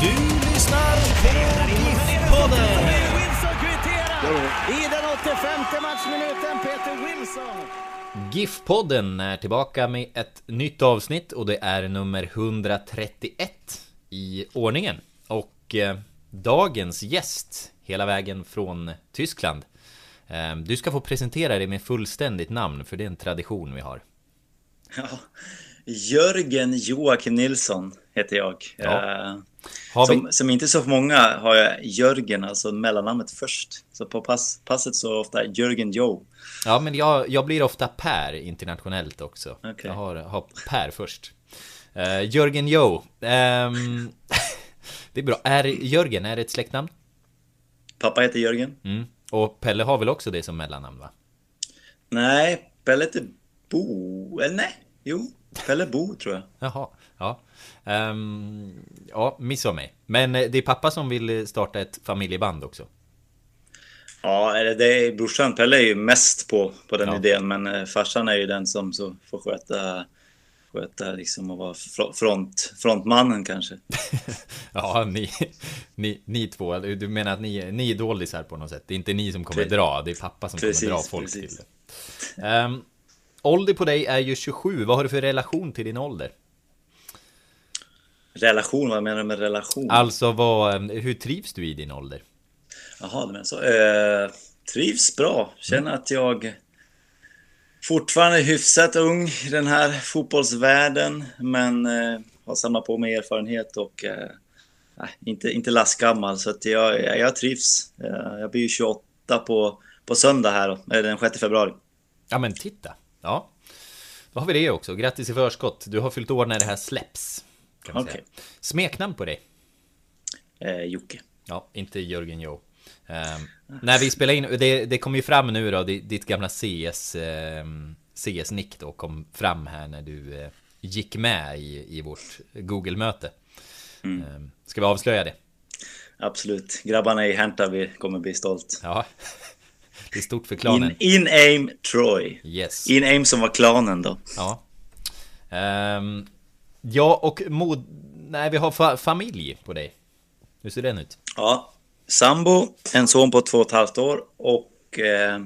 Du lyssnar på GIF-podden. I den 85 matchminuten, Peter Wilson. GIF-podden är tillbaka med ett nytt avsnitt och det är nummer 131 i ordningen. Och eh, dagens gäst, hela vägen från Tyskland. Eh, du ska få presentera dig med fullständigt namn, för det är en tradition vi har. Ja. Jörgen Joakim Nilsson heter jag. Ja. Eh, vi... Som, som inte så många har jag Jörgen, alltså mellannamnet först. Så på pass, passet så ofta Jörgen Joe. Ja, men jag, jag blir ofta Per internationellt också. Okej. Jag har, har Per först. Uh, Jörgen Joe. Ehm, det är bra. Är Jörgen, är det ett släktnamn? Pappa heter Jörgen. Mm. Och Pelle har väl också det som mellannamn va? Nej, Pelle heter Bo. Eller nej, jo. Pelle Bo tror jag. Jaha, ja. Um, ja, miss av mig. Men eh, det är pappa som vill starta ett familjeband också. Ja, eller det är brorsan. Pelle är ju mest på, på den Ja. idén. Men eh, farsan är ju den som så får sköta, sköta liksom och vara fro- front, frontmannen kanske. Ja, ni, ni, ni två, du menar att ni, ni är doldisar på något sätt? Det är inte ni som kommer Pre- dra, det är pappa som Precis, kommer dra folk precis. till det. Um, ålder på dig är ju 27, vad har du för relation till din ålder? Relation, vad menar du med relation? Alltså, vad, hur trivs du i din ålder? Jaha, menar så. Eh, trivs bra. Känner att jag fortfarande är hyfsat ung i den här fotbollsvärlden. Men eh, har samlat på mig erfarenhet och eh, inte, inte lastgammal. Så att jag, jag, jag trivs. Eh, jag blir ju 28 på, på söndag här då, eh, den 6 februari. Ja men titta, ja. Då har vi det också, grattis i förskott. Du har fyllt år när det här släpps. Kan Okej. säga. Smeknamn på dig? Eh, Jocke. Ja, inte Jörgen Joe. Um, när vi spelar in, det, det kom ju fram nu då, di- ditt gamla CS, ehm, CS-nick då kom fram här när du eh, gick med i, i vårt Google-möte. Ehm, ska vi avslöja det? Absolut. Grabbarna i Häntaby kommer bli stolt. Ja, det är stort för klanen. In, in aim Troy. Yes. In aim som var klanen då. Ja. Ehm, ja, och mod... Nej, vi har fa familj på dig. Hur ser den ut? Ja, sambo, en son på två och ett halvt år och eh,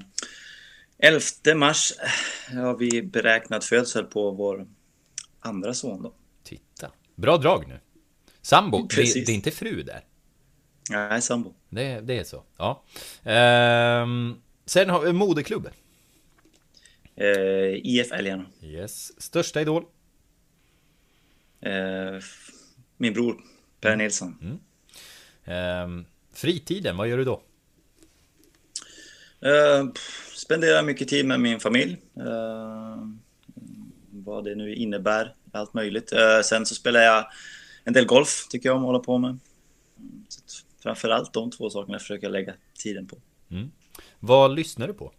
11 mars har vi beräknat födsel på vår andra son då. Titta. Bra drag nu. Sambo, det, det är inte fru där. Nej, sambo. Det, det är så. Ja. Ehm, sen har vi moderklubb. Eh, IF Älgarna. Yes. Största idol. Eh, min bror Per Nilsson. Ehm, fritiden, vad gör du då? Eh, pff, spenderar mycket tid med min familj. Eh, vad det nu innebär, allt möjligt. Eh, sen så spelar jag en del golf, tycker jag om att hålla på med. Mm, Så framförallt de två sakerna försöker jag lägga tiden på. Vad lyssnar du på?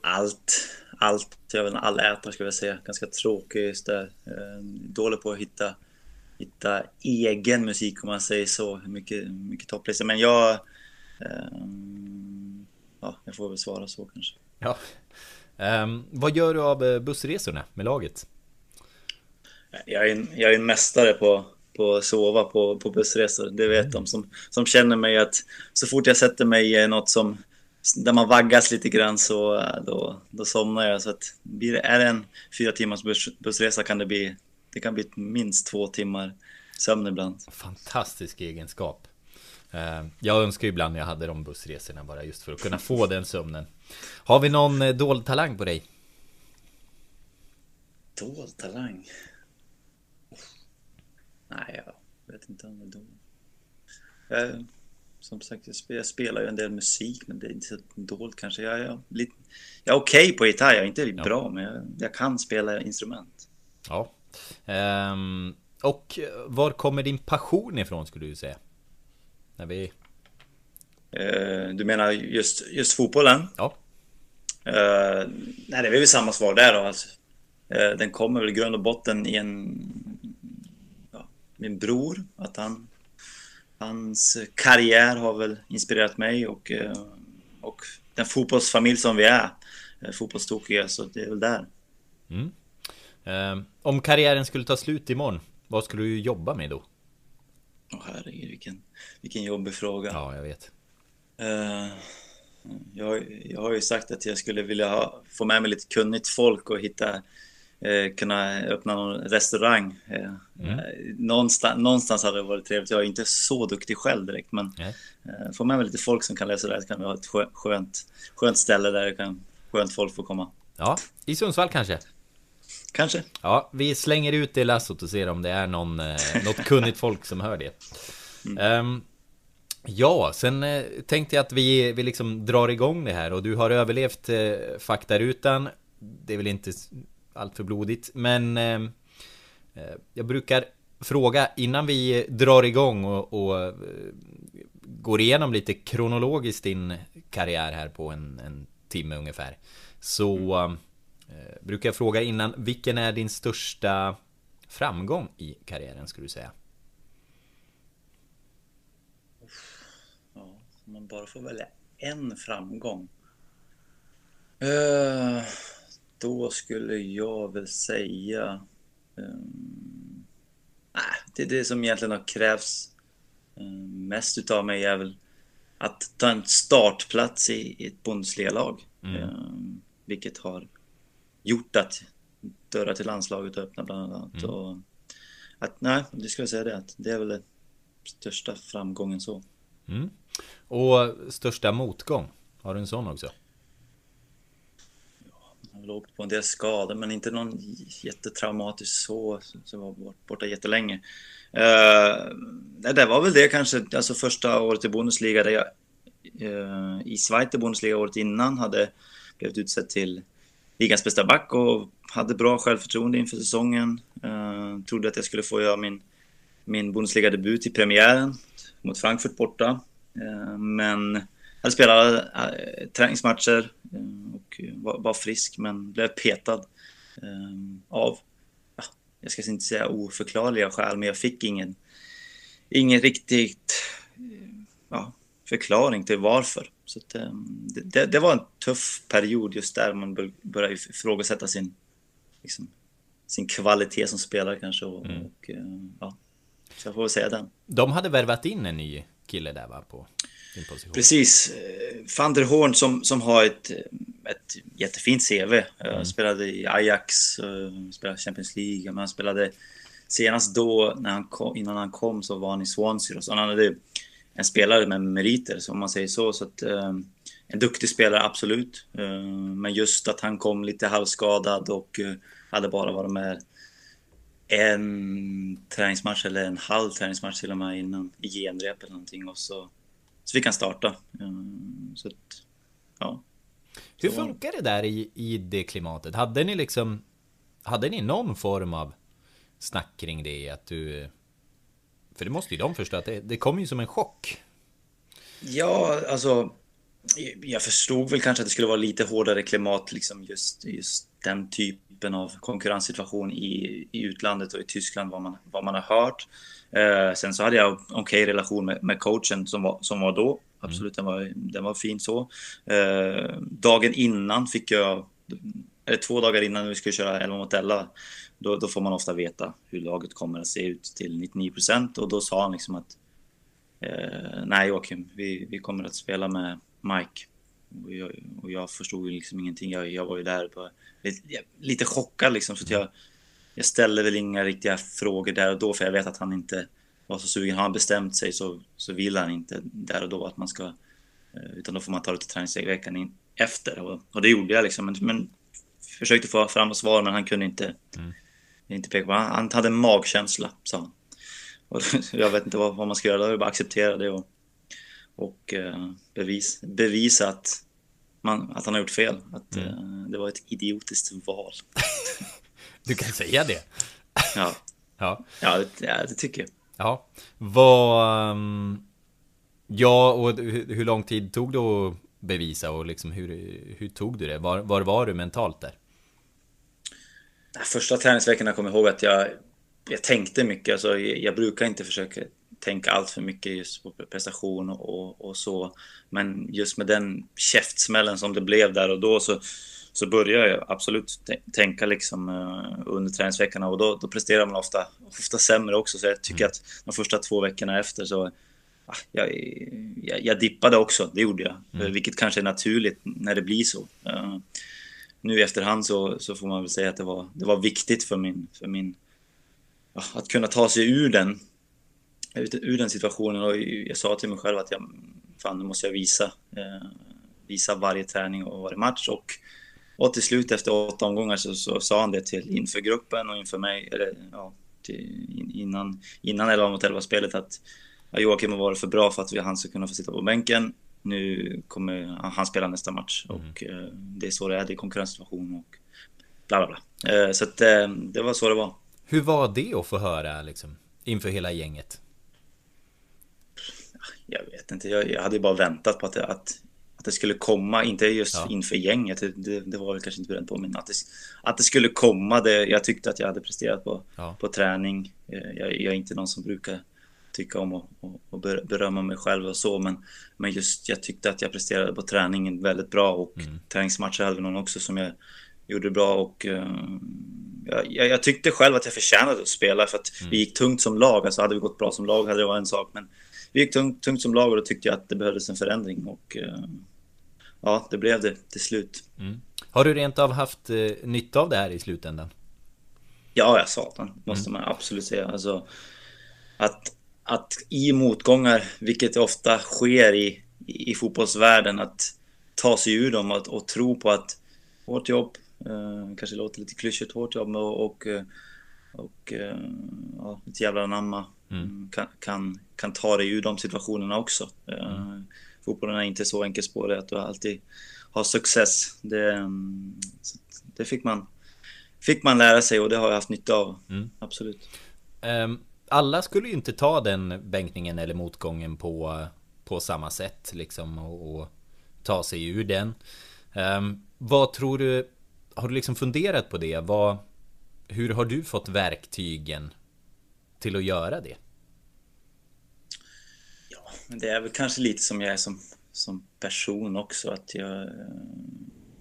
allt, allt, jag vet inte, allätare skulle jag säga. Ganska tråkig just där. Eh, Dålig på att hitta, hitta egen musik om man säger så. Mycket, mycket topplistor. Men jag, eh, ja, jag får väl svara så kanske. Ja. Ehm, vad gör du av eh, bussresorna med laget? Jag är en, jag är en mästare på, på att sova på, på bussresor. Det vet de som, som känner mig att så fort jag sätter mig i något som där man vaggas lite grann så eh, då, då somnar jag. Så att blir det, är det en fyra timmars buss, bussresa kan det bli det kan bli minst två timmar sömn ibland. Fantastisk egenskap. Ehm, jag önskar ju ibland jag hade de bussresorna bara just för att kunna få den sömnen. Har vi någon eh, dold talang på dig? Dold talang? Nej, jag vet inte om det är dold. Som sagt, jag spelar, ju en del musik, men det är inte så dolt kanske. Jag, jag, lite, jag är okej okay på gitarr, jag är inte ja. bra, men jag, jag, kan spela instrument. Ja. Um, och var kommer din passion ifrån skulle du säga? När vi... Uh, du menar just, just fotbollen? Ja. Uh, nej, det är väl samma svar där då. Alltså. Uh, den kommer väl i grund och botten i en... Ja, min bror, att han... Hans karriär har väl inspirerat mig och, och den fotbollsfamilj som vi är. Fotbollstokiga, så det är väl där. Mm. Um, om karriären skulle ta slut imorgon, vad skulle du jobba med då? Åh oh, herregud, vilken, vilken jobbig fråga. Ja, jag vet. Uh, jag, jag har ju sagt att jag skulle vilja ha, få med mig lite kunnigt folk och hitta eh, kunna öppna någon restaurang. Eh, mm. någonstans, någonstans hade det varit trevligt. Jag är inte så duktig själv direkt, men eh, få med mig lite folk som kan läsa det här så kan vi ha ett skönt, skönt ställe där det kan, skönt folk får komma. Ja, i Sundsvall kanske? Kanske. Ja, vi slänger ut det lassot och ser om det är någon, eh, något kunnigt folk som hör det. Mm. Um, ja, sen eh, tänkte jag att vi, vi liksom drar igång det här och du har överlevt eh, faktarutan. Det är väl inte allt för blodigt, men ehm, eh, jag brukar fråga innan vi drar igång och, och eh, går igenom lite kronologiskt din karriär här på en, en timme ungefär. Så mm Eh, brukar jag fråga innan, vilken är din största framgång i karriären skulle du säga? Ja, man bara får välja en framgång. Uh, då skulle jag väl säga... Um, äh, det, det som egentligen har krävts um, mest utav mig är väl att ta en startplats i, i ett Bundesliga-lag. Mm. Um, vilket har gjort att dörrar till landslaget har öppnat bland annat. Mm. Och att, nej, det skulle jag säga det. Att det är väl den största framgången så. Mm. Och största motgång? Har du en sån också? Han låg på en del skador, men inte någon jättetraumatisk så. som var borta jättelänge. Uh, det var väl det kanske, alltså första året i Bundesliga där jag uh, i Schweiz i Bundesliga året innan hade blivit utsedd till ligans bästa back och hade bra självförtroende inför säsongen. Uh, trodde att jag skulle få göra min, min Bundesliga-debut i premiären mot Frankfurt borta. Uh, men hade spelat uh, träningsmatcher och var, var, frisk men blev petad av, ja, jag ska inte säga oförklarliga skäl, men jag fick ingen, ingen riktigt ja, förklaring till varför. Så att, det, det, var en tuff period just där man började ifrågasätta sin, liksom, sin kvalitet som spelare kanske. Och, mm. och, ja, så jag får väl säga den. De hade värvat in en ny kille där va? På din position. Precis. Van der Horn som, som har ett, ett jättefint CV. Mm. Spelade i Ajax, spelade Champions League, men han spelade senast då, när han kom, innan han kom, så var han i Swansea. Så han hade en spelare med meriter, om man säger så. så att, eh, en duktig spelare, absolut. Eh, men just att han kom lite halvskadad och eh, hade bara varit med en träningsmatch eller en halv träningsmatch till och med innan i genrep eller någonting och så, så fick han starta. Så att, ja. Hur funkar det där i, i det klimatet? Hade ni liksom Hade ni någon form av snack kring det? Att du för det måste ju de förstå att det, det kommer ju som en chock. Ja, alltså. Jag förstod väl kanske att det skulle vara lite hårdare klimat, liksom just, just den typen av konkurrenssituation i, i utlandet och i Tyskland, vad man, vad man har hört. Eh, sen så hade jag okej okay relation med, med coachen som var, som var då. Absolut, mm. den, var, den var fin så. Eh, dagen innan fick jag, eller två dagar innan vi skulle köra 11 mot 11, då, då, får man ofta veta hur laget kommer att se ut till 99 procent och då sa han liksom att eh, nej Joakim, vi, vi kommer att spela med Mike. Och jag, och jag förstod liksom ingenting. Jag, jag var ju där på, lite, lite chockad liksom så att jag, jag ställde väl inga riktiga frågor där och då för jag vet att han inte var så sugen. Har han bestämt sig så, så vill han inte där och då att man ska eh, utan då får man ta det till träningsveckan in efter och, och det gjorde jag liksom. Men, men försökte få fram svar men han kunde inte, mm. inte peka på han, han hade en magkänsla, sa han. Och jag vet inte vad, vad man ska göra, då är det bara acceptera det och, och uh, bevis, bevisa att, man, att han har gjort fel. Att mm. uh, det var ett idiotiskt val. du kan säga det. ja. Ja. Ja, det, ja, det tycker jag. Ja. Vad... Um, ja, och hur, lång tid tog det att bevisa och liksom hur, hur tog du det? Var, var var du mentalt där? Första träningsveckorna kommer jag ihåg att jag, jag tänkte mycket. Alltså, jag, jag brukar inte försöka tänka allt för mycket just på prestation och, och så. Men just med den käftsmällen som det blev där och då så så börjar jag absolut tänka liksom uh, under träningsveckorna och då, då presterar man ofta, ofta sämre också. Så jag tycker mm. att de första två veckorna efter så ah, jag, jag, jag, dippade också, det gjorde jag. Mm. Vilket kanske är naturligt när det blir så. Uh, nu i efterhand så, så får man väl säga att det var, det var viktigt för min, för min att kunna ta sig ur den, ur den situationen. Och jag sa till mig själv att jag, fan, nu måste jag visa, uh, visa varje träning och varje match. Och och till slut efter åtta omgångar så, så sa han det till inför gruppen och inför mig, eller ja, till, innan, innan 11 mot 11 spelet att ja, Joakim har varit för bra för att vi, han ska kunna få sitta på bänken. Nu kommer han spela nästa match mm. och eh, det är så det är, det är konkurrenssituation och bla bla bla. Eh, så att, eh, det var så det var. Hur var det att få höra liksom, inför hela gänget? Jag vet inte, jag, jag hade bara väntat på att, att att det skulle komma, inte just ja. inför gänget, det, det, var väl kanske inte beredd på, men att det, att det skulle komma, det, jag tyckte att jag hade presterat på, ja. på träning. Eh, jag, jag, är inte någon som brukar tycka om att och, och berömma mig själv och så, men, men just jag tyckte att jag presterade på träningen väldigt bra och mm. träningsmatcher hade vi någon också som jag gjorde bra och uh, jag, jag, tyckte själv att jag förtjänade att spela för att mm. vi gick tungt som lag, alltså hade vi gått bra som lag hade det varit en sak, men vi gick tungt, tungt som lag och då tyckte jag att det behövdes en förändring och uh, ja, det blev det till slut. Mm. Har du rent av haft eh, nytta av det här i slutändan? Ja, jag satan, måste mm. man absolut säga. Alltså, att, att i motgångar, vilket ofta sker i, i, fotbollsvärlden, att ta sig ur dem och, och tro på att vårt jobb, eh, kanske låter lite klyschigt, vårt jobb och, och, eh, och eh, ja, ett jävla namma mm. kan, kan, kan ta dig ur de situationerna också. Eh, mm fotbollen är inte så enkelspårig att du alltid har success. Det, mm, det fick, man, fick man lära sig och det har jag haft nytta av. Mm. Absolut. Um, alla skulle ju inte ta den bänkningen eller motgången på, på samma sätt liksom och, och ta sig ur den. Um, vad tror du? Har du liksom funderat på det? Vad, hur har du fått verktygen till att göra det? Ja, Men det är väl kanske lite som jag är som, som person också. Att jag,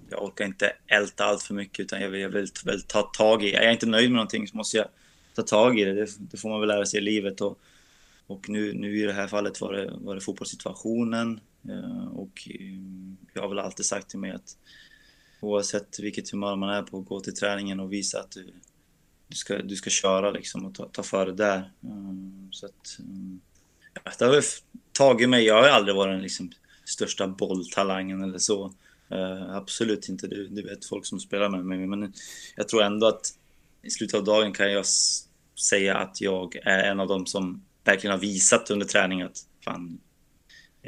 jag orkar inte älta allt för mycket utan jag vill, jag vill, vill ta tag i. Är jag inte nöjd med någonting så måste jag ta tag i det. Det, det får man väl lära sig i livet. Och, och nu, nu i det här fallet var det, var det fotbollssituationen. Eh, och eh, jag har väl alltid sagt till mig att oavsett vilket humör man är på, gå till träningen och visa att du, du, ska, du ska köra liksom och ta, ta för det där. Ehm, så att, ja, det har tagit mig. Jag har aldrig varit den liksom största bolltalangen eller så. Uh, absolut inte. Du, du vet folk som spelar med mig. Men jag tror ändå att i slutet av dagen kan jag säga att jag är en av dem som verkligen har visat under träning att fan,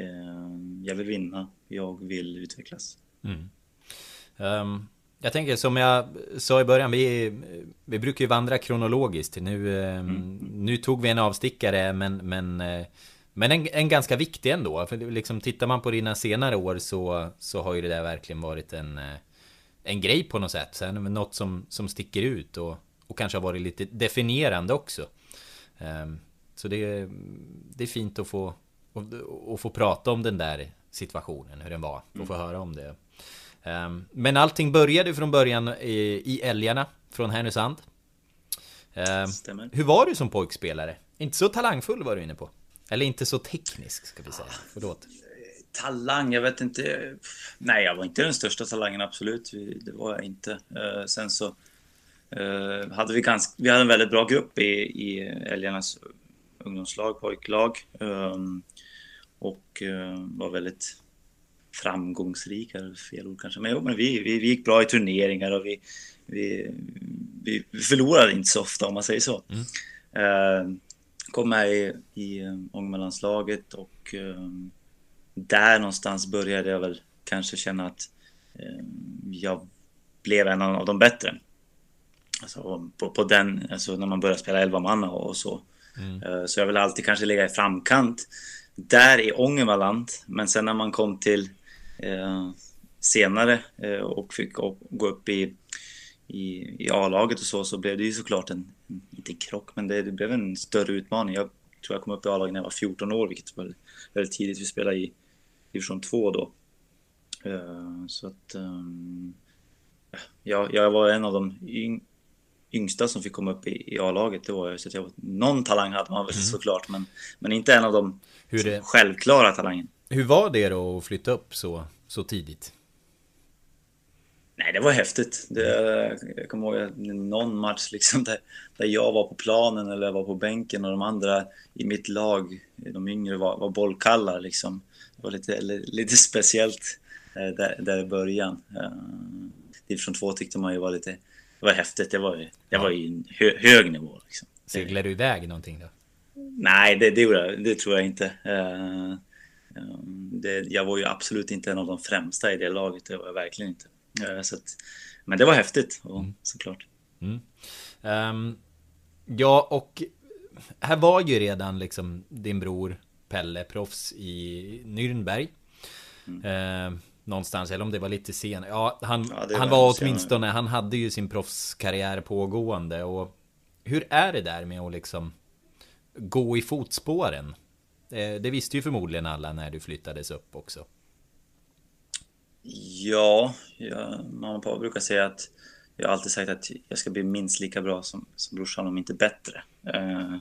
uh, jag vill vinna. Jag vill utvecklas. Mm. Um, jag tänker som jag sa i början, vi, vi brukar ju vandra kronologiskt. Nu, um, mm. nu tog vi en avstickare, men, men uh, men en, en ganska viktig ändå. För liksom, tittar man på dina senare år så, så har ju det där verkligen varit en, eh, en grej på något sätt. Sen, något som, som sticker ut och, och kanske har varit lite definierande också. Um, så det, det är fint att få, att, få prata om den där situationen, hur den var. Och få mm. höra om det. Um, men allting började från början i, Älgarna från Härnösand. Um, hur var du som pojkspelare? Inte så talangfull var du inne på. Eller inte så teknisk ska vi säga. Förlåt. Talang, jag vet inte. Nej, jag var inte den största talangen, absolut. Det var jag inte. Uh, sen så hade vi ganska, vi hade en väldigt bra grupp i, i Älgarnas ungdomslag, pojklag. Och var väldigt framgångsrika, fel ord kanske. Men, jo, men vi, vi, vi gick bra i turneringar och vi, vi, vi förlorade inte så ofta om man säger så. Mm. Uh, kom med i, i Ångermanlandslaget och uh, där någonstans började jag väl kanske känna att uh, jag blev en av de bättre. Alltså på, på den, alltså när man börjar spela 11 manna och så. Mm. Så jag vill alltid kanske ligga i framkant där i Ångermanland. Men sen när man kom till eh, senare eh, och fick gå upp i, i, i A-laget och så, så blev det ju såklart en, inte krock, men det, det, blev en större utmaning. Jag tror jag kom upp i A-laget när jag var 14 år, vilket var väldigt tidigt. Vi spelade i division 2 då. Eh, så att um, jag, jag var en av de yng, yngsta som fick komma upp i, i A-laget. Det var jag, så att jag någon talang hade man väl mm. såklart, men, men inte en av de hur det, självklara talangen. Hur var det då att flytta upp så, så tidigt? Nej, det var häftigt. Det, jag kommer ihåg någon match liksom där, där jag var på planen eller var på bänken och de andra i mitt lag, de yngre, var, var bollkallar liksom. Det var lite, lite speciellt eh, där, där i början. Uh, division 2 tyckte man ju var lite, det var häftigt. Det var ju, det var ju en hö, hög nivå liksom. Seglade du iväg någonting då? Nej, det, det, det tror jag inte. Uh, det, jag var ju absolut inte en av de främsta i det laget, det var jag verkligen inte. Uh, så att, men det var häftigt, och, mm. såklart. Mm. Um, ja, och här var ju redan liksom din bror Pelle proffs i Nürnberg. Mm. Uh, någonstans, eller om det var lite senare. Ja, han, ja, han var, var åtminstone, han hade ju sin proffskarriär pågående. Och hur är det där med att liksom gå i fotspåren. Eh, det visste ju förmodligen alla när du flyttades upp också. Ja, jag, mamma och pappa brukar säga att jag har alltid sagt att jag ska bli minst lika bra som, som brorsan, om inte bättre. Eh,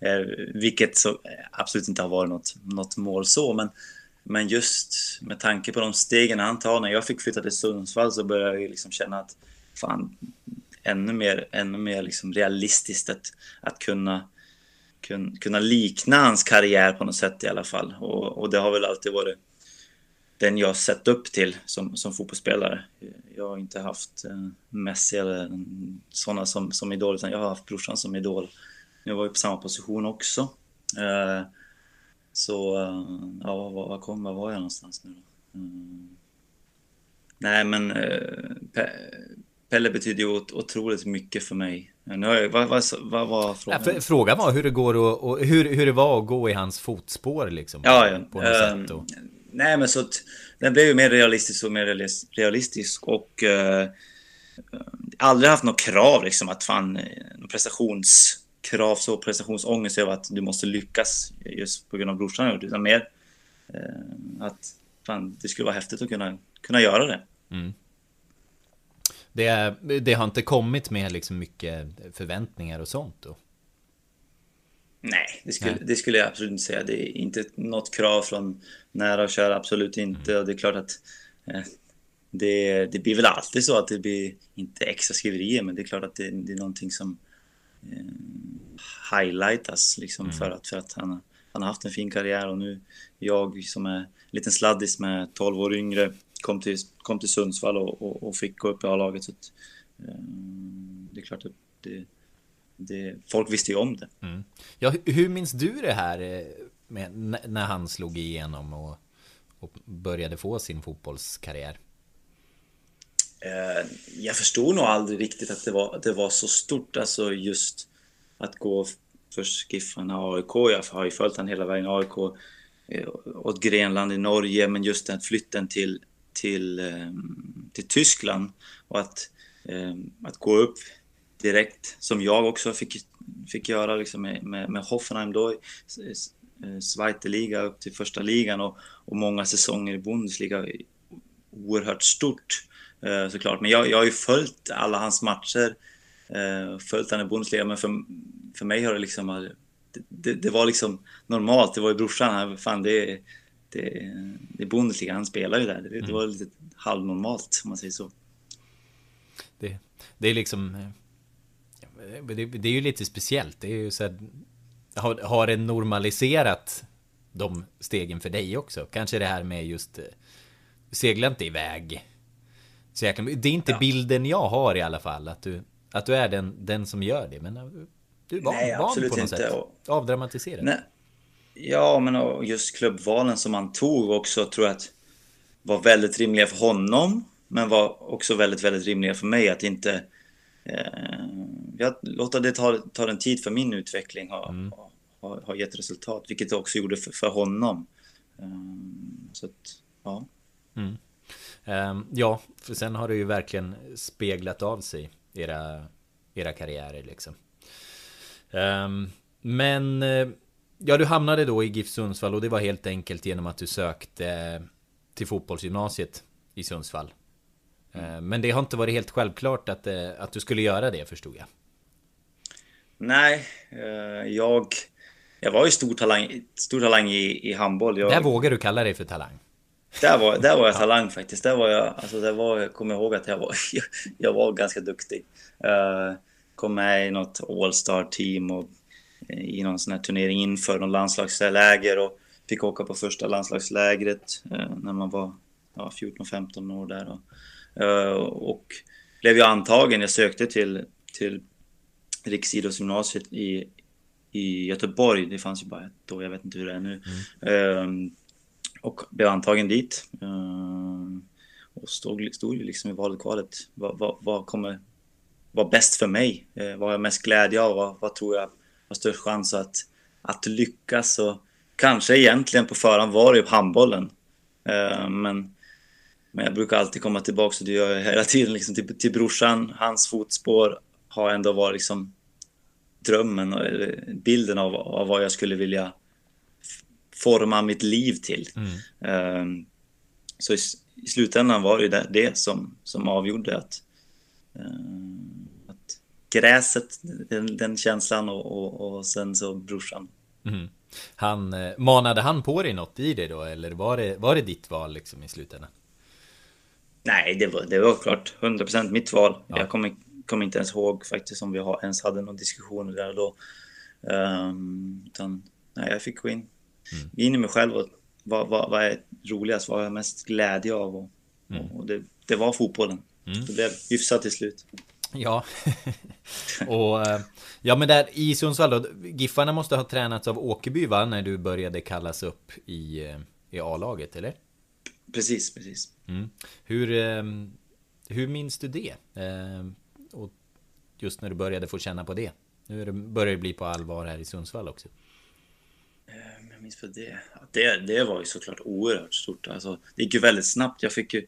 eh vilket så eh, absolut inte har varit något, något mål så, men, men just med tanke på de stegen han tar. När jag fick flytta till Sundsvall så började jag liksom känna att fan, ännu mer, ännu mer liksom realistiskt att, att kunna kunna likna hans karriär på något sätt i alla fall. Och, och det har väl alltid varit den jag sett upp till som, som fotbollsspelare. Jag har inte haft eh, Messi eller sådana som, som idol, utan jag har haft brorsan som idol. Jag var ju på samma position också. Eh, så, eh, ja, var, var, kom, var var jag någonstans nu då? Mm. Nej, men eh, Pelle betyder ju otroligt mycket för mig. Nu, vad, vad, vad var frågan? Ja, frågan var hur det går och, och, hur, hur det var att gå i hans fotspår liksom. Ja, ja. På något um, sätt och... Nej, men så att den blev ju mer realistisk och mer realistisk och uh, aldrig haft något krav liksom att fan eh, prestationskrav så prestationsångest över att du måste lyckas just på grund av brorsan utan mer uh, att fan det skulle vara häftigt att kunna kunna göra det. Mm. Det, det har inte kommit med liksom mycket förväntningar och sånt då? Nej, det skulle, Nej. det skulle jag absolut inte säga. Det är inte något krav från nära och köra, absolut inte. Mm. Och det är klart att eh, det, det blir väl alltid så att det blir, inte extra skriverier, men det är klart att det, det är någonting som eh, highlightas liksom mm. för, att, för att han, han har haft en fin karriär och nu jag som är en liten sladdis med 12 år yngre kom till, kom till Sundsvall och, och, och fick gå upp i A-laget. Så att, eh, det är klart att det, det, folk visste ju om det. Mm. Ja, hur minns du det här eh, med, när han slog igenom och, och började få sin fotbollskarriär? Eh, jag förstod nog aldrig riktigt att det var, det var så stort, alltså just att gå först Giffarna, AIK, jag har ju följt han hela vägen, AIK, åt Grenland i Norge, men just den flytten till, till, ehm, till Tyskland och att, ehm, att gå upp direkt, som jag också fick, fick göra liksom med, med, med Hoffenheim då, eh, Zweite upp till första ligan och, och många säsonger i Bundesliga. Oerhört stort eh, såklart. Men jag, jag har ju följt alla hans matcher, eh, följt han i Bundesliga, men för, för mig har det liksom det, det, var liksom normalt. Det var ju brorsan, fan det, det, det är Bundesliga, han spelar ju där. Det, mm. det var lite halvnormalt om man säger så. Det, det är liksom... Det, det, är ju lite speciellt. Det är ju så här, har, har det normaliserat de stegen för dig också. Kanske det här med just eh, segla inte iväg. Så kan, det är inte ja. bilden jag har i alla fall, att du, att du är den, den som gör det. Men eh, du är van, Nej, van på något inte. sätt. Avdramatiserad. Nej. Ja, men just klubbvalen som han tog också tror jag att var väldigt rimliga för honom. Men var också väldigt, väldigt rimliga för mig att inte eh, låta det ta, ta en tid för min utveckling har, mm. har, har gett resultat, vilket det också gjorde för, för honom. Um, så att, ja. Mm. Um, ja, för sen har det ju verkligen speglat av sig era, era karriärer liksom. Um, men eh, ja, du hamnade då i GIF Sundsvall och det var helt enkelt genom att du sökte till fotbollsgymnasiet i Sundsvall. Mm. Men det har inte varit helt självklart att, eh, att du skulle göra det förstod jag. Nej, jag, jag var ju stor talang, stor talang i, i handboll. Jag, Där vågar du kalla dig för talang. Där var, där var jag talang faktiskt. Där var jag, alltså där var, jag kommer ihåg att jag var, jag var ganska duktig. Kom med i något All-star team och i någon sån här turnering inför någon landslagsläger och fick åka på första landslagslägret uh, när man var ja, 14-15 år där. Och, och blev jag antagen. Jag sökte till, till Riksidrottsgymnasiet i, i Göteborg. Det fanns ju bara ett då, jag vet inte hur det är nu. Mm. Och blev antagen dit. Och stod, stod ju liksom i valet kvalet. Vad, vad, vad kommer vara bäst för mig? Vad har jag mest glädje av? Vad, vad tror jag har störst chans att, att lyckas? Och kanske egentligen på förhand var det handbollen. Uh, men, men jag brukar alltid komma tillbaka, och det gör jag hela tiden, liksom till, till brorsan. Hans fotspår har ändå varit liksom drömmen och bilden av, av vad jag skulle vilja forma mitt liv till. Mm. Um, så i, i, slutändan var det det, som, som avgjorde att gräset, den, den känslan och, och, och, sen så brorsan. Mm. Han, eh, manade han på dig något i det då eller var det, var det ditt val liksom i slutändan? Nej, det var, det var klart 100% mitt val. Ja. Jag kommer, kommer inte ens ihåg faktiskt om vi har, ens hade någon diskussion där då. Um, utan, nej, jag fick gå in mm. in i mig själv och vad, vad, vad är roligast, vad har jag mest glädje av? Och, mm. och det, det, var fotbollen. Mm. Det blev hyfsat till slut. Ja, och eh, ja men där i Sundsvall då, Giffarna måste ha tränats av Åkerby va, när du började kallas upp i, eh, i A-laget, eller? Precis, precis. Mm. Hur, eh, hur minns du det? Och just när du började få känna på det. Nu börjar det bli på allvar här i Sundsvall också jag minns för det. det. Det var ju såklart oerhört stort. Alltså, det gick ju väldigt snabbt. Jag fick ju...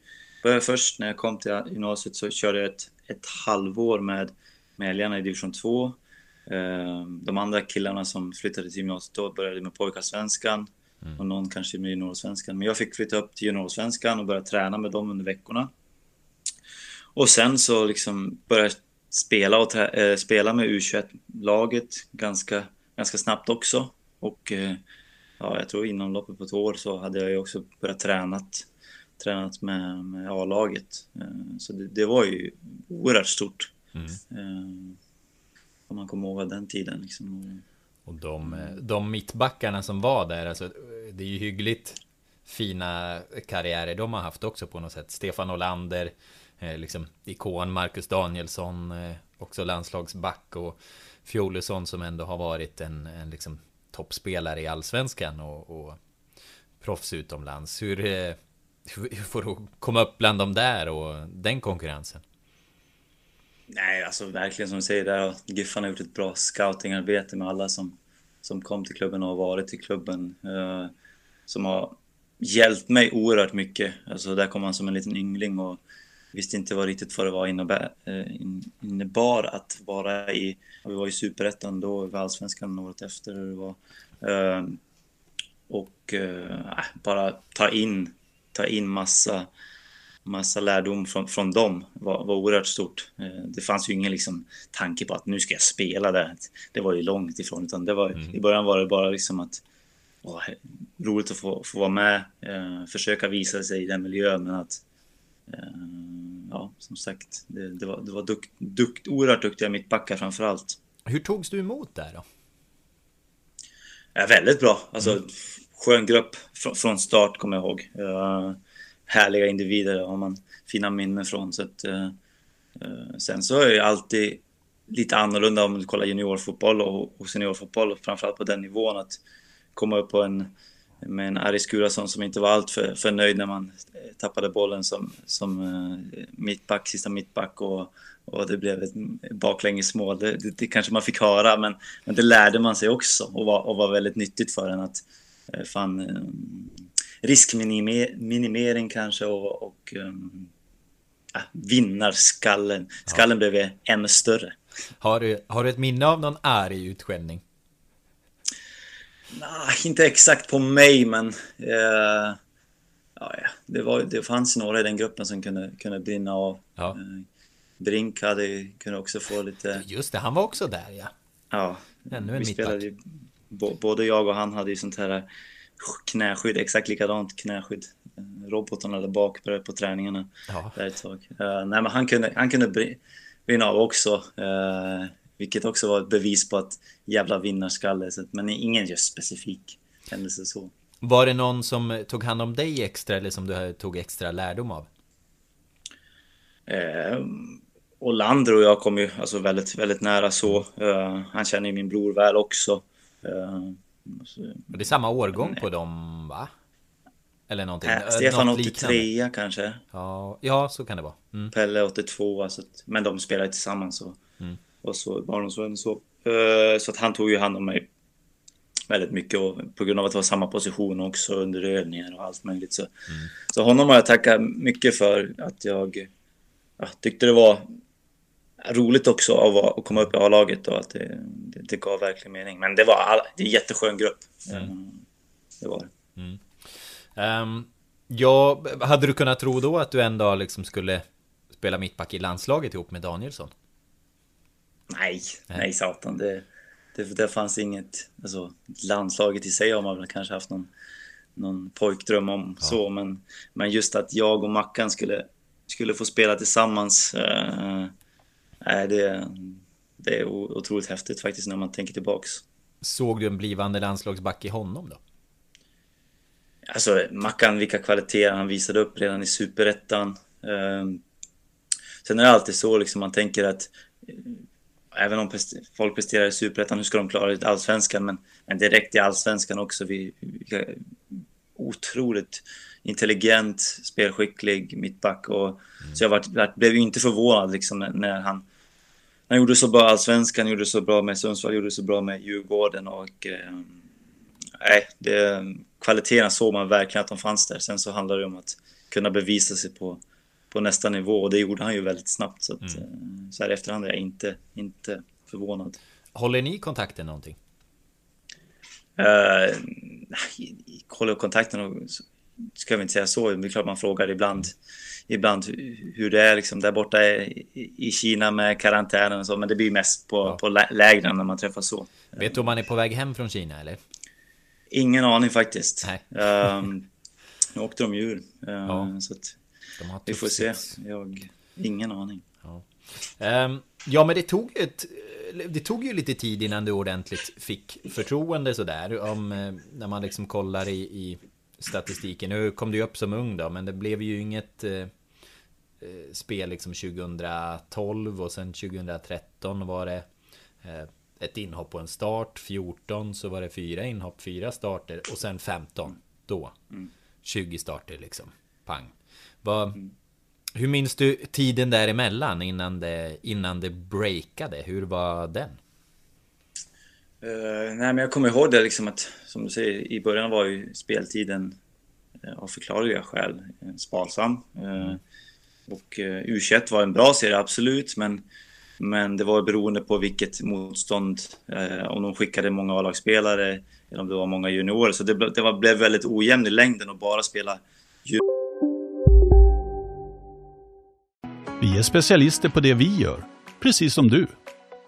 Först när jag kom till gymnasiet så körde jag ett, ett halvår med, med älgarna i division 2. Ehm, de andra killarna som flyttade till gymnasiet då började med pojkarsvenskan. Mm. Och någon kanske med juniorsvenskan. Men jag fick flytta upp till juniorsvenskan och börja träna med dem under veckorna. Och sen så liksom började jag spela, och äh, spela med U21-laget ganska, ganska snabbt också. Och eh, ja, jag tror inom loppet på två år så hade jag ju också börjat tränat, tränat med, med A-laget. Eh, så det, det, var ju oerhört stort. Mm. Eh, om man kommer ihåg den tiden. Liksom. Och de, de mittbackarna som var där, alltså, det är ju hyggligt fina karriärer de har haft också på något sätt. Stefan Olander, liksom ikon, Marcus Danielsson, också landslagsback och Fjolesson som ändå har varit en, en liksom toppspelare i allsvenskan och, och proffs utomlands. Hur, eh, hur får du komma upp bland dem där och den konkurrensen? Nej, alltså verkligen som du säger där. Giffarna har gjort ett bra scoutingarbete med alla som, som kom till klubben och har varit i klubben. Eh, som har hjälpt mig oerhört mycket. Alltså där kom man som en liten yngling och visste inte vad riktigt vad det var innebär, eh, innebar att vara i, vi var i superettan då, i allsvenskan året efter hur det var. Eh, och eh, bara ta in, ta in massa, massa lärdom från, från dem var, var oerhört stort. Eh, det fanns ju ingen liksom, tanke på att nu ska jag spela där. Det var ju långt ifrån, utan det var, mm. i början var det bara liksom att åh, roligt att få, få vara med, eh, försöka visa sig i den miljön, men att eh, ja, som sagt, det, det var, det var dukt, dukt, oerhört duktiga mittbackar framför allt. Hur togs du emot där då? Ja, väldigt bra. Alltså, mm skön grupp från start, kommer jag ihåg. Eh, härliga individer har man fina minnen från. Så att, eh, eh, sen så är det alltid lite annorlunda om du kollar juniorfotboll och, seniorfotboll, framförallt på den nivån. Att komma upp på en, med en Aris Gurason som inte var allt för, för nöjd när man tappade bollen som, som mittback, sista mittback och och det blev ett baklängesmål. Det, det, det, kanske man fick höra, men, men det lärde man sig också och var, och var väldigt nyttigt för en att fan, eh, riskminimering kanske och, och um, vinnarskallen. Skallen ja. blev ännu större. Har du, har du ett minne av någon arg utskällning? Nej, inte exakt på mig, men eh, ja, det, var, det fanns några i den gruppen som kunde, kunde brinna av. Ja. Eh, Brink hade kunnat också få lite... Just det, han var också där ja. Ja. Ännu en vi spelade ju, Både jag och han hade ju sånt här knäskydd, exakt likadant knäskydd. Robotarna där bak på, träningarna. Ja. Där ett tag. Uh, nej men han kunde, han kunde vinna av också. Uh, vilket också var ett bevis på att jävla vinnarskalle. Så, men ingen just specifik händelse så. Var det någon som tog hand om dig extra eller som du tog extra lärdom av? Eh, Olander och jag kom ju alltså väldigt, väldigt nära så. Uh, han känner ju min bror väl också. Uh, det är samma årgång på dem, va? Eller någonting? Äh, Stefan 83 kanske. Ja, ja, så kan det vara. Mm. Pelle 82, alltså, men de spelade tillsammans. Och, mm. och så barndomsvän så. Uh, så att han tog ju hand om mig väldigt mycket och på grund av att det var samma position också under övningar och allt möjligt. Så, mm. så honom har jag tackat mycket för att jag ja, tyckte det var roligt också av att komma upp i A-laget och att det, det, det, gav verkligen mening. Men det var all, det är en jätteskön grupp. Mm. Ehm, det var det. Mm. Um, ja, hade du kunnat tro då att du en dag liksom skulle spela mittback i landslaget ihop med Danielsson? Nej, nej, nej satan. Det, det, det fanns inget... Alltså, landslaget i sig har man väl kanske haft någon, någon pojkdröm om ja. så, men, men just att jag och Mackan skulle, skulle få spela tillsammans eh, nej, det, det är otroligt häftigt faktiskt när man tänker tillbaks. Såg du en blivande landslagsback i honom då? Alltså Mackan, vilka kvaliteter han visade upp redan i superettan. Ehm, sen är det alltid så liksom man tänker att eh, även om folk presterar i superettan, hur ska de klara det i allsvenskan? Men, men direkt i allsvenskan också. Vi, vi, otroligt intelligent, spelskicklig mittback. Och, mm. Så jag var, blev ju inte förvånad liksom när han han gjorde så bra allsvenskan, gjorde så bra med Sundsvall, gjorde så bra med Djurgården och eh, nej, det, kvaliteterna såg man verkligen att de fanns där. Sen så handlar det om att kunna bevisa sig på, på nästa nivå och det gjorde han ju väldigt snabbt. Så, att, mm. Eh, så här i efterhand är jag inte, inte förvånad. Håller ni kontakten någonting? Uh, håller kontakten och ska vi inte säga så. Det är klart man frågar ibland ibland hur det är liksom där borta i Kina med karantänen och så. Men det blir mest på, ja. på lägren när man träffas så. Vet du om man är på väg hem från Kina eller? Ingen aning faktiskt. Um, nu åkte de ju ur. Uh, ja. Så vi får se. Jag, ingen aning. Ja. Um, ja, men det tog ett det tog ju lite tid innan du ordentligt fick förtroende sådär. Om, eh, när man liksom kollar i, i statistiken. Nu kom du upp som ung då, men det blev ju inget eh, eh spel liksom 2012 och sen 2013 var det eh, ett inhopp på en start. 14 så var det fyra inhopp, fyra starter och sen 15 då. Mm. 20 starter liksom. Pang. Vad, mm. Hur minns du tiden däremellan innan det, innan det breakade? Hur var den? Uh, nej, men jag kommer ihåg det liksom att, som du säger, i början var ju speltiden uh, av förklarliga skäl eh, sparsam. Uh, och U21 var en bra serie, absolut, men, men det var beroende på vilket motstånd, om de skickade många A-lagsspelare eller om det var många juniorer. Så det, det var, blev väldigt ojämn i längden att bara spela Vi är specialister på det vi gör, precis som du.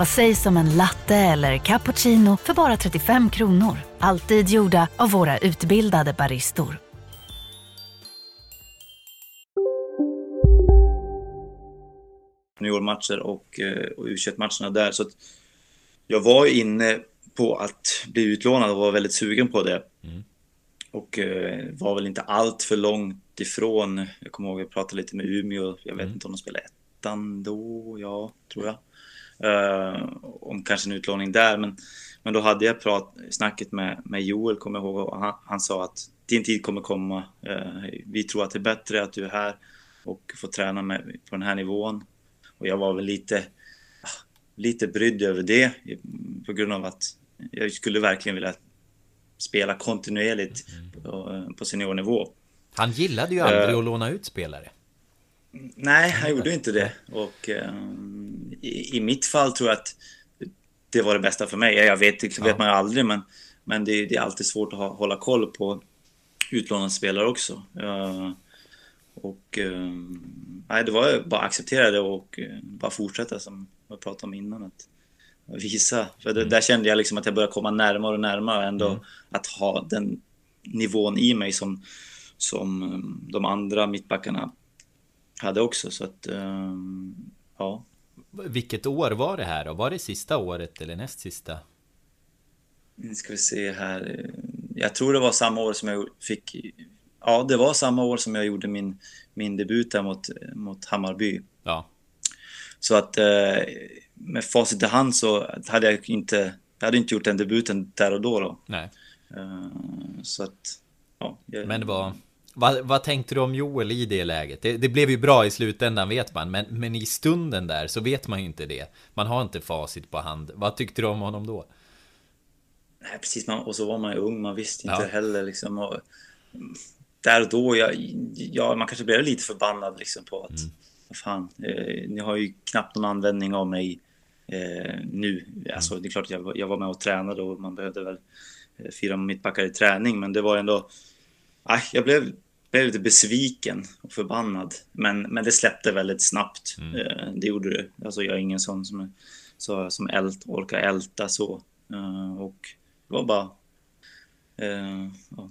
Vad sägs om en latte eller cappuccino för bara 35 kronor? Alltid gjorda av våra utbildade baristor. juniormatcher och, eh, och U21-matcherna där. Så att jag var inne på att bli utlånad och var väldigt sugen på det. Mm. Och eh, var väl inte allt för långt ifrån. Jag kommer ihåg att jag pratade lite med Umeå. Jag vet mm. inte om de spelade ettan då, ja, tror jag. Uh, om kanske en utlåning där, men, men då hade jag prat, snacket med, med Joel, kommer jag ihåg, och han, han sa att din tid kommer komma. Uh, vi tror att det är bättre att du är här och får träna med, på den här nivån. Och jag var väl lite, lite brydd över det på grund av att jag skulle verkligen vilja spela kontinuerligt på, på seniornivå. Han gillade ju aldrig uh, att låna ut spelare. Nej, han gjorde inte det. Och um, i, i, mitt fall tror jag att det var det bästa för mig. Jag vet, det vet man ju aldrig, men, men det, det, är alltid svårt att ha, hålla koll på utlånade spelare också. Uh, och um, nej, det var bara att acceptera det och uh, bara fortsätta som jag pratade om innan. Att, visa. För det, mm. där kände jag liksom att jag började komma närmare och närmare ändå mm. att ha den nivån i mig som, som de andra mittbackarna hade också. Så att, um, ja. Vilket år var det här då? Var det sista året eller näst sista? Nu ska vi se här. Jag tror det var samma år som jag fick... Ja, det var samma år som jag gjorde min, min debut där mot, mot Hammarby. Ja. Så att eh, med facit i hand så hade jag inte, jag hade inte gjort den debuten där och då. då. Nej. Uh, så att, ja. Jag, men vad, vad, vad tänkte du om Joel i det läget? Det, det, blev ju bra i slutändan vet man, men, men i stunden där så vet man ju inte det. Man har inte facit på hand. Vad tyckte du om honom då? Nej, precis. Man, och så var man ju ung, man visste inte ja. heller liksom. Och, där och då, jag, ja, man kanske blev lite förbannad liksom på att mm. vad fan, eh, ni har ju knappt någon användning av mig eh, nu. Alltså, det är klart att jag, jag var med och tränade och man behövde väl eh, fyra mittbackar i träning, men det var ändå... Aj, jag blev, blev lite besviken och förbannad, men, men det släppte väldigt snabbt. Mm. Eh, det gjorde det. Alltså, jag är ingen sån som, så, som ält, orkar älta så. Eh, och det var bara... Eh, ja,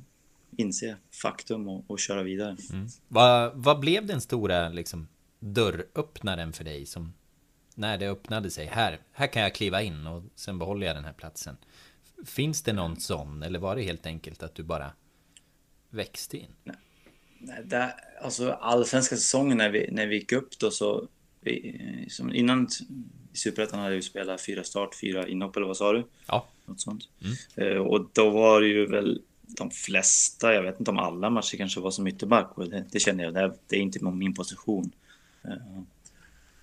inse faktum och, och köra vidare. Mm. Vad, vad blev den stora liksom, dörröppnaren för dig som när det öppnade sig, här, här kan jag kliva in och sen behåller jag den här platsen. Finns det någon sån eller var det helt enkelt att du bara växte in? Nej, det, alltså allsvenska säsongen när vi, när vi gick upp då så, vi, som innan i Superettan hade vi spelat fyra start, fyra inhopp eller vad sa du? Ja. Något sånt. Mm. Uh, och då var det ju väl de flesta, jag vet inte om alla matcher kanske var som ytterback och det, det känner jag, det, det är inte min position. Uh,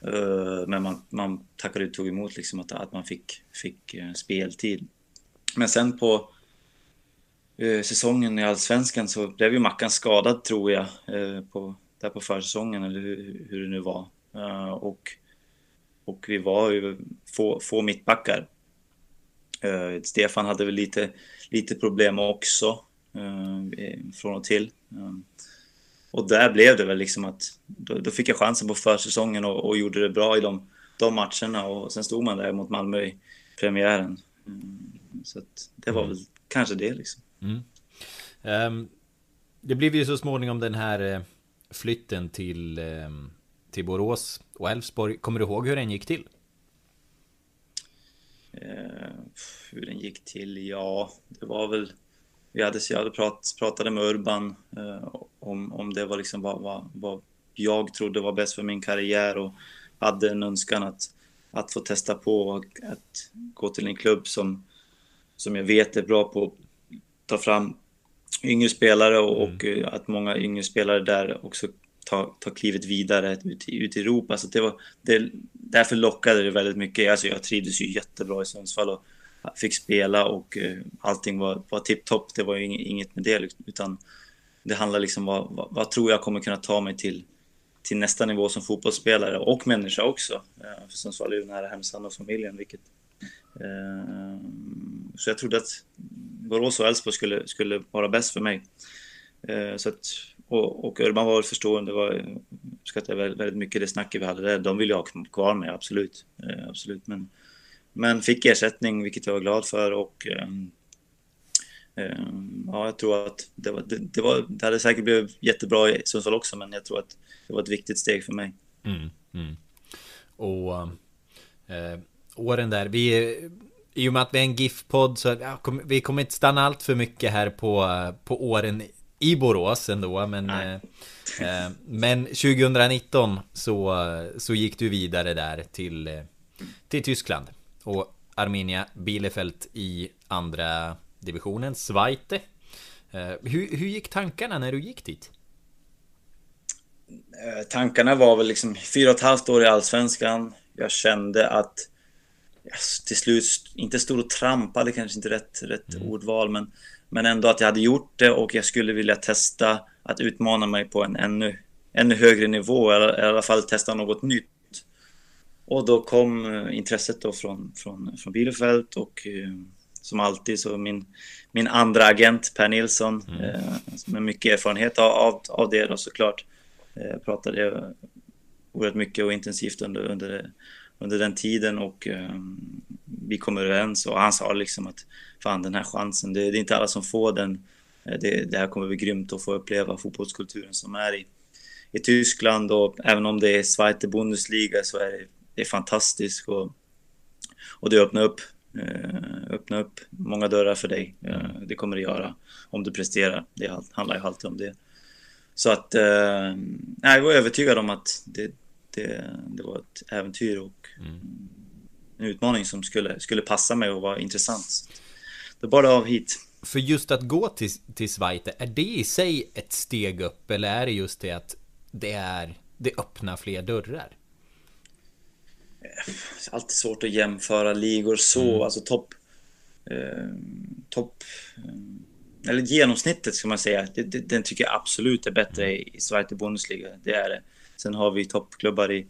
Eh, men man, man tackade ut tog emot liksom att, att man fick, fick eh, speltid. Men sen på uh, säsongen i Allsvenskan så blev ju Mackan skadad tror jag, uh, på, där på försäsongen eller hur, hur det nu var. Uh, och, och vi var ju få, få mittbackar. Stefan hade väl lite, lite problem också från och till. Och där blev det väl liksom att då, då fick jag chansen på försäsongen och, och gjorde det bra i de, de matcherna och sen stod man där mot Malmö i premiären. Mm, så att det var väl kanske det liksom. Mm. Um, det blev ju så småningom den här eh, flytten till, um, till Borås och Elfsborg. Kommer du ihåg hur den gick till? Uh, hur den gick till? Ja, det var väl vi hade, jag hade prat, pratade med Urban uh, om, om det var liksom vad, vad, vad jag trodde var bäst för min karriär och hade en önskan att, att få testa på att gå till en klubb som, som jag vet är bra på ta fram yngre spelare och, mm. och eh, att många yngre spelare där också tar ta klivet vidare ut, ut i Europa. Så det var, det, därför lockade det väldigt mycket. Alltså jag trivdes ju jättebra i Sundsvall och fick spela och uh, allting var, var tipptopp. Det var ju inget med det utan det handlar liksom om vad, vad, vad, tror jag kommer kunna ta mig till, till nästa nivå som fotbollsspelare och människa också. Uh, för Sundsvall är ju nära Härnösand och familjen vilket uh, så jag trodde att Borås och Elfsborg skulle, skulle vara bäst för mig. Eh, så att och, och Urban var förstående. Det var, uppskattade väldigt, mycket det snacket vi hade där. De vill jag ha kvar med, absolut. Eh, absolut. Men, men fick ersättning, vilket jag var glad för. Och, eh, ja, jag tror att det, var, det, det, var, det hade säkert blivit jättebra i Sundsvall också, men jag tror att det var ett viktigt steg för mig. Mm, mm. Och eh, åren där, vi i och med att vi är en GIF-podd så ja, kom, vi kommer inte stanna allt för mycket här på, på åren i Borås ändå, men eh, eh, Men 2019 så, så gick du vidare där till, eh, till Tyskland. Och Arminia Bielefeld i andra divisionen, Zweite. Eh, hur, hur gick tankarna när du gick dit? Eh, tankarna var väl liksom fyra och ett halvt år i Allsvenskan. Jag kände att till slut inte stod och trampade, kanske inte rätt, rätt mm. ordval, men, men ändå att jag hade gjort det och jag skulle vilja testa att utmana mig på en ännu, ännu högre nivå, eller i alla fall testa något nytt. Och då kom eh, intresset då från, från, från Bielefeld och eh, som alltid så min, min andra agent Per Nilsson mm. eh, med mycket erfarenhet av, av, av det då såklart eh, pratade oerhört mycket och intensivt under, under under den tiden och um, vi kom överens och han sa liksom att fan den här chansen, det, det är inte alla som får den. Eh, det, det, här kommer bli grymt att få uppleva fotbollskulturen som är i, i Tyskland och även om det är Zweite Bundesliga så är det, det är fantastiskt och, och det öppnar upp, eh, öppnar upp många dörrar för dig. Eh, det kommer det göra om du presterar. Det handlar ju alltid om det. Så att eh, jag var övertygad om att det, det, det var ett äventyr och mm. en utmaning som skulle, skulle passa mig och vara intressant. Det bara av hit. För just att gå till, till Zweite, är det i sig ett steg upp eller är det just det att det är det öppnar fler dörrar? Är alltid svårt att jämföra ligor så, mm. alltså topp eh, topp eh, eller genomsnittet ska man säga, det, det, den tycker jag absolut är bättre mm. i, i Zweite Bundesliga. Det är det. Sen har vi toppklubbar i,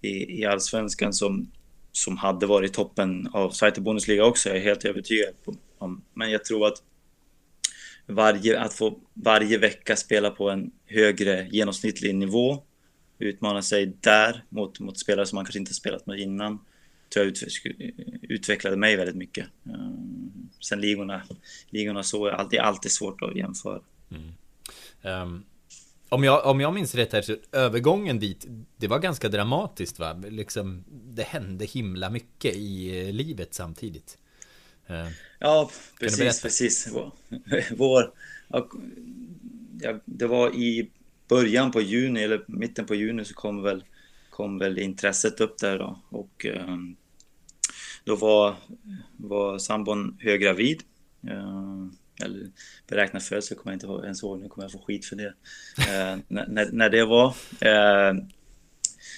i, i allsvenskan som, som hade varit toppen av Zweite Bundesliga också, jag är helt övertygad om. Men jag tror att varje, att få varje vecka spela på en högre genomsnittlig nivå, utmana sig där mot, mot spelare som man kanske inte spelat med innan, tror jag utvecklade mig väldigt mycket. Ehm, sen ligorna, ligorna så är alltid, alltid svårt att jämföra. Mm. Um, om jag, om jag minns rätt här så övergången dit, det var ganska dramatiskt va? Liksom, det hände himla mycket i eh, livet samtidigt. Eh, ja, precis, precis. Vår, ja, det var i början på juni eller mitten på juni så kom väl, kom väl intresset upp där då och um, då var, var sambon höggravid. Eller beräknad födsel kommer jag inte ens ihåg, nu kommer jag få skit för det. Eh, när, när det var. Eh,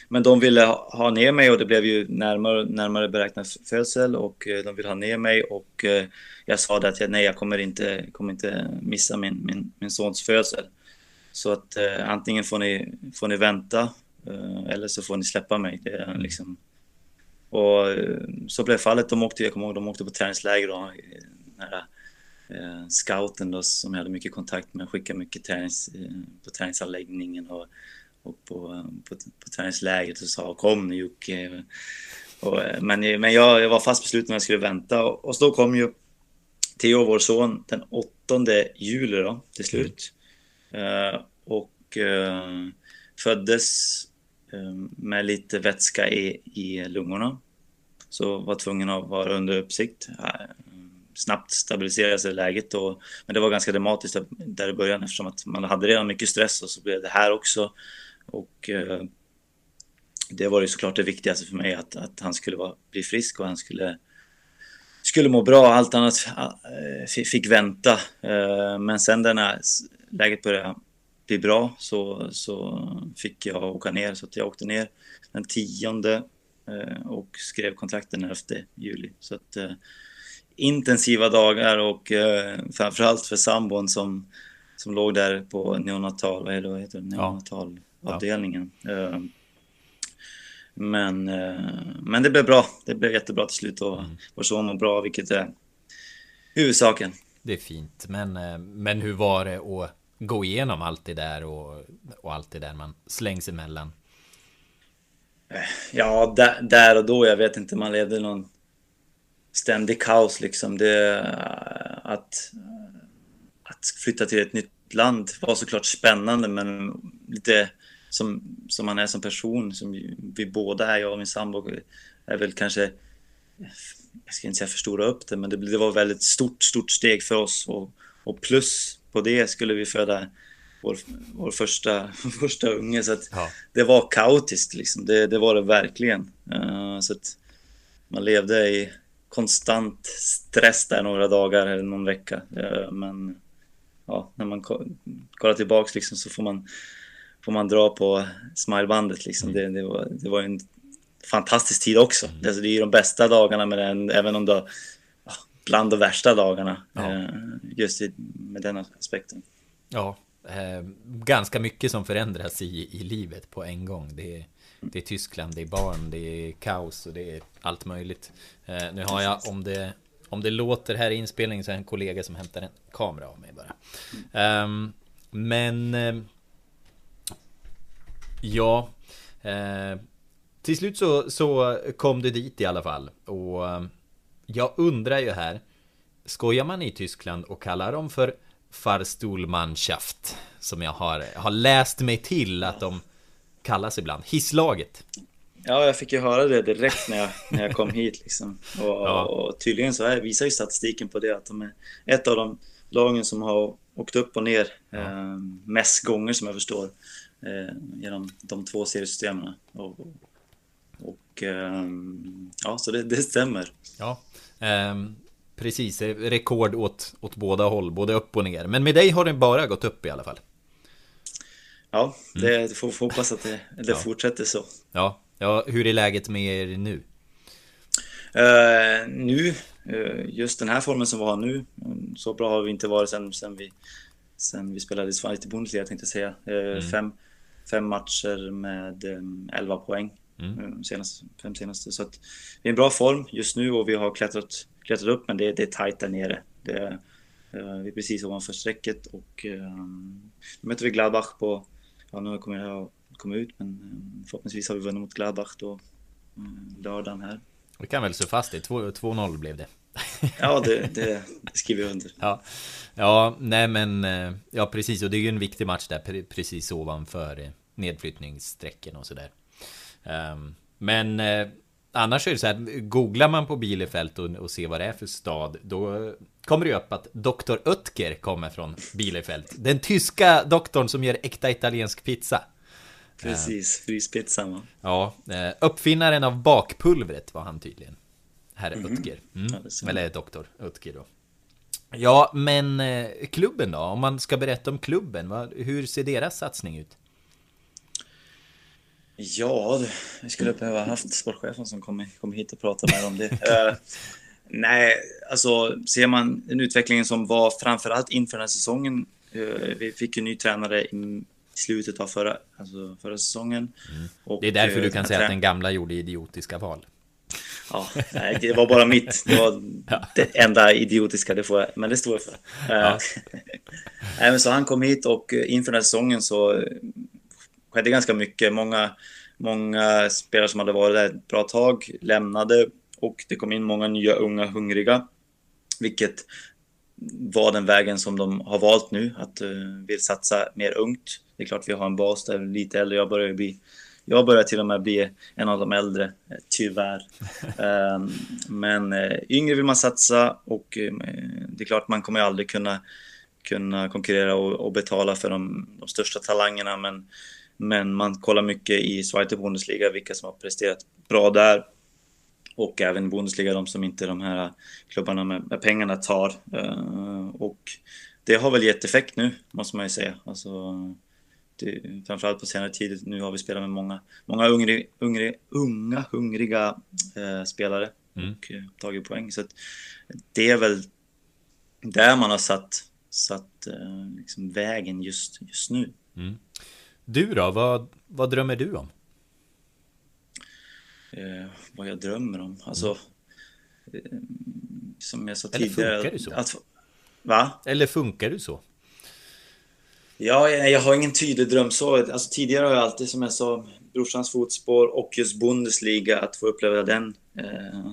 men de ville ha ner mig och det blev ju närmare, närmare beräknad födsel och eh, de ville ha ner mig och eh, jag sa det att jag, nej, jag kommer inte, kommer inte missa min, min, min sons födsel. Så att eh, antingen får ni, får ni vänta eh, eller så får ni släppa mig. Det är liksom... Och så blev fallet. De åkte, jag kommer ihåg, de åkte på träningsläger då, nära eh, scouten då, som jag hade mycket kontakt med skickade mycket tränings, eh, på träningsanläggningen och, och på, på, på träningslägret och sa kom nu Jocke. Eh, men men jag, jag var fast besluten att jag skulle vänta och, och så kom ju Theo, vår son, den 8 juli då, till slut. Mm. Uh, och uh, föddes uh, med lite vätska i, i lungorna. Så var tvungen att vara under uppsikt snabbt stabilisera sig läget. Och, men det var ganska dramatiskt där i början eftersom att man hade redan mycket stress och så blev det här också. Och eh, det var ju såklart det viktigaste för mig att, att han skulle vara, bli frisk och han skulle, skulle må bra. Allt annat eh, fick vänta. Eh, men sen när läget började bli bra så, så fick jag åka ner. Så att jag åkte ner den tionde eh, och skrev kontrakten den 11 juli. Så att eh, intensiva dagar och eh, framförallt för sambon som, som låg där på neonatal, vad heter det, neonatalavdelningen. Ja. Eh, men, eh, men det blev bra. Det blev jättebra till slut och mm. vår son mår bra, vilket är huvudsaken. Det är fint, men, eh, men hur var det att gå igenom allt det där och, och allt det där man slängs emellan? Ja, där, där och då, jag vet inte, man levde någon ständig kaos liksom. Det, att, att flytta till ett nytt land var såklart spännande, men lite som, som man är som person, som vi båda är, jag och min sambo, är väl kanske, jag ska inte säga förstora upp det, men det, det var ett väldigt stort, stort steg för oss och, och plus på det skulle vi föda vår, vår första, första unge. Så att ja. det var kaotiskt liksom. Det, det var det verkligen. Uh, så att man levde i konstant stress där några dagar eller någon vecka. Uh, men ja, när man kollar tillbaks liksom så får man, får man dra på smilebandet liksom. Mm. Det, det, var, det var en fantastisk tid också. Mm. Alltså, det är ju de bästa dagarna med den, även om det bland de värsta dagarna. Ja. Uh, just med den aspekten. Ja, eh, ganska mycket som förändras i, i livet på en gång. Det är, det är Tyskland, det är barn, det är kaos och det är allt möjligt. Eh, nu har jag, om det, om det låter här i inspelningen så är det en kollega som hämtar en kamera av mig bara. Eh, men... ja... Eh, till slut så, så kom det dit i alla fall. Och ehm, jag undrar ju här. Skojar man i Tyskland och kallar dem för Farstulmannschaft Som jag har, har läst mig till att de kallas ibland Hisslaget Ja, jag fick ju höra det direkt när jag, när jag kom hit liksom. och, ja. och, tydligen så här visar ju statistiken på det att de är ett av de lagen som har åkt upp och ner ja. eh, mest gånger som jag förstår eh, genom de två seriesystemen. Och, och eh, ja, så det, det stämmer. Ja, um, Precis, rekord åt, åt båda håll, både upp och ner. Men med dig har det bara gått upp i alla fall. Ja, det mm. får hoppas att det, det ja. fortsätter så. Ja. ja, hur är läget med er nu? Uh, nu, uh, just den här formen som vi har nu, så bra har vi inte varit sen, sen, vi, sen vi spelade i Bundesliga tänkte jag säga. Uh, mm. fem, fem matcher med um, 11 poäng. Mm. Senast, fem senaste. Så att det är en bra form just nu och vi har klättrat klättrat upp, men det, det är tajt där nere. Det, vi är precis ovanför strecket och um, nu möter vi Gladbach på, ja nu kommer jag komma ut, men um, förhoppningsvis har vi vunnit mot Gladbach då um, lördagen här. Vi kan väl slå fast det, 2-0 blev det. ja, det, det, skriver jag under. Ja. ja, nej men, ja precis, och det är ju en viktig match där, precis ovanför nedflyttningssträcken och sådär. Um, men Annars är det så här, googlar man på Bielefeld och, och ser vad det är för stad, då kommer det upp att Dr. Oetker kommer från Bielefeld. Den tyska doktorn som gör äkta italiensk pizza. Precis, fryspizzan va? Ja, eh, uppfinnaren av bakpulvret var han tydligen. Herr mm -hmm. Oetker. Mm. Ja, Eller doktor Oetker då. Ja, men eh, klubben då? Om man ska berätta om klubben, hur ser deras satsning ut? Ja, vi skulle behöva haft sportchefen som kom, kom hit och pratade mer om det. nej, alltså ser man den utvecklingen som var framförallt inför den här säsongen. Uh, vi fick ju ny tränare i slutet av förra, alltså förra säsongen. Mm. Och, det är därför du kan uh, säga att den gamla gjorde idiotiska val. Ja, nej, det var bara mitt. Det var ja. det enda idiotiska, det får jag, men det står jag för. Ja. nej, men så han kom hit och inför den här säsongen så skedde ganska mycket. Många, många spelare som hade varit där ett bra tag lämnade och det kom in många nya unga hungriga. Vilket var den vägen som de har valt nu, att uh, vill satsa mer ungt. Det är klart vi har en bas där lite äldre, jag börjar bli jag börjar till och med bli en av de äldre, eh, tyvärr. um, men uh, yngre vill man satsa och det är klart man kommer aldrig kunna, kunna konkurrera och, och betala för de, de största talangerna men men man kollar mycket i Zweite Bundesliga, vilka som har presterat bra där. Och även Bundesliga, de som inte de här klubbarna med, med pengarna tar. Uh, och det har väl gett effekt nu, måste man ju säga. Alltså, det, framförallt på senare tid, nu har vi spelat med många, många ungri, ungri, unga, hungriga uh, spelare mm. och uh, tagit poäng. Så det är väl där man har satt, satt liksom vägen just, just nu. Mm. Du då? Vad, vad drömmer du om? Eh, vad jag drömmer om? Alltså, mm. eh, som jag sa Eller tidigare. Eller funkar det så? Att, va? Eller funkar du så? Ja, jag, jag har ingen tydlig dröm så. Alltså, tidigare har jag alltid, som jag sa, brorsans fotspår och just Bundesliga, att få uppleva den. Eh,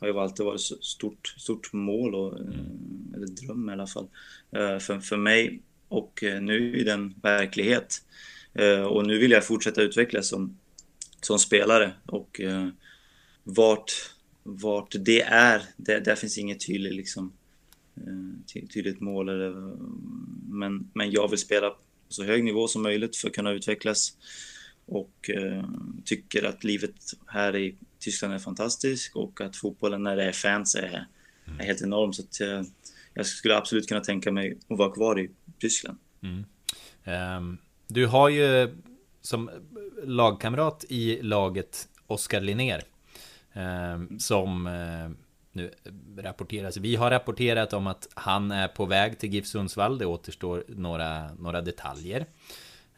har ju alltid varit ett stort, stort mål, och, mm. eller dröm i alla fall, eh, för, för mig. Och eh, nu är den verklighet. Eh, och nu vill jag fortsätta utvecklas som, som spelare. Och eh, vart, vart det är, det, där finns inget tydligt, liksom, eh, tydligt mål. Eller, men, men jag vill spela på så hög nivå som möjligt för att kunna utvecklas. Och eh, tycker att livet här i Tyskland är fantastiskt och att fotbollen när det är fans är, är helt enorm. Så att, eh, jag skulle absolut kunna tänka mig att vara kvar i Tyskland. Mm. Um, du har ju som lagkamrat i laget Oskar Linnér. Eh, som eh, nu rapporteras. Vi har rapporterat om att han är på väg till GIF Sundsvall. Det återstår några, några detaljer.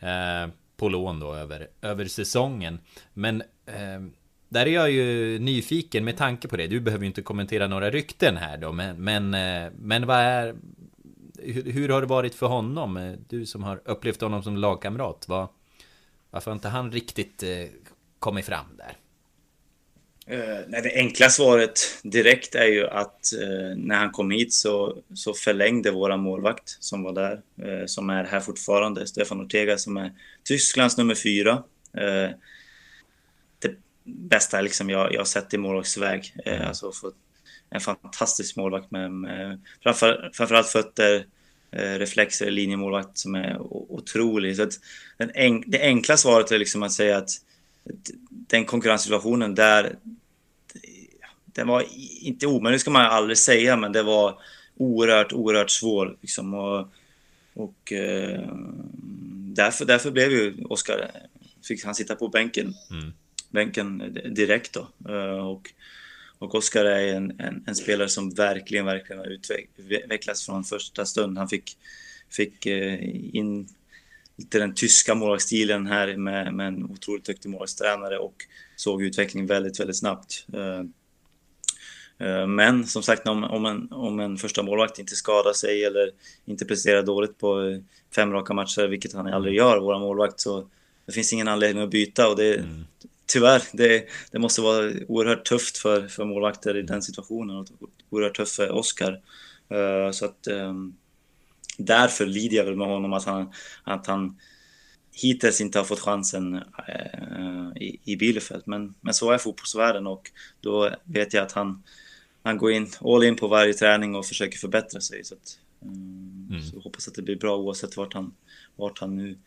Eh, på lån då över, över säsongen. Men eh, där är jag ju nyfiken med tanke på det. Du behöver ju inte kommentera några rykten här då. Men, men, eh, men vad är... Hur, hur, har det varit för honom? Du som har upplevt honom som lagkamrat. Vad, varför har inte han riktigt eh, kommit fram där? Uh, nej, det enkla svaret direkt är ju att uh, när han kom hit så, så förlängde våra målvakt som var där, uh, som är här fortfarande, Stefan Ortega som är Tysklands nummer fyra. det bästa liksom jag, jag sett i målvaktsväg. Mm. Alltså en fantastisk målvakt med, med framför, framförallt fötter, reflexer, linjemålvakt som är otrolig. Så en, det enkla svaret är liksom att säga att den konkurrenssituationen där, den var inte omöjlig ska man aldrig säga, men det var oerhört, oerhört svår. Liksom, och och eh, därför, därför blev ju Oskar, fick han sitta på bänken, mm. bänken direkt då. Eh, och, och Oskar är en, en, en, spelare som verkligen, verkligen har utvecklats från första stund. Han fick, fick eh, in lite den tyska målvaktsstilen här med, med en otroligt duktig målvaktstränare och såg utvecklingen väldigt, väldigt snabbt. Eh, eh, men som sagt, om, om, en, om en första målvakt inte skadar sig eller inte presterar dåligt på fem raka matcher, vilket han aldrig gör, våra målvakt, så det finns ingen anledning att byta och det, mm tyvärr, det, det måste vara oerhört tufft för, för målvakter i den situationen och oerhört tufft för Oskar. Eh, så att ehm, därför lider jag väl med honom att han, att han hittills inte har fått chansen äh, i, i Bielefeld. Men, men så är fotbollsvärlden och då vet jag att han, han går in all in på varje träning och försöker förbättra sig. Så, att, um, mm. så hoppas att det blir bra oavsett vart han, vart han nu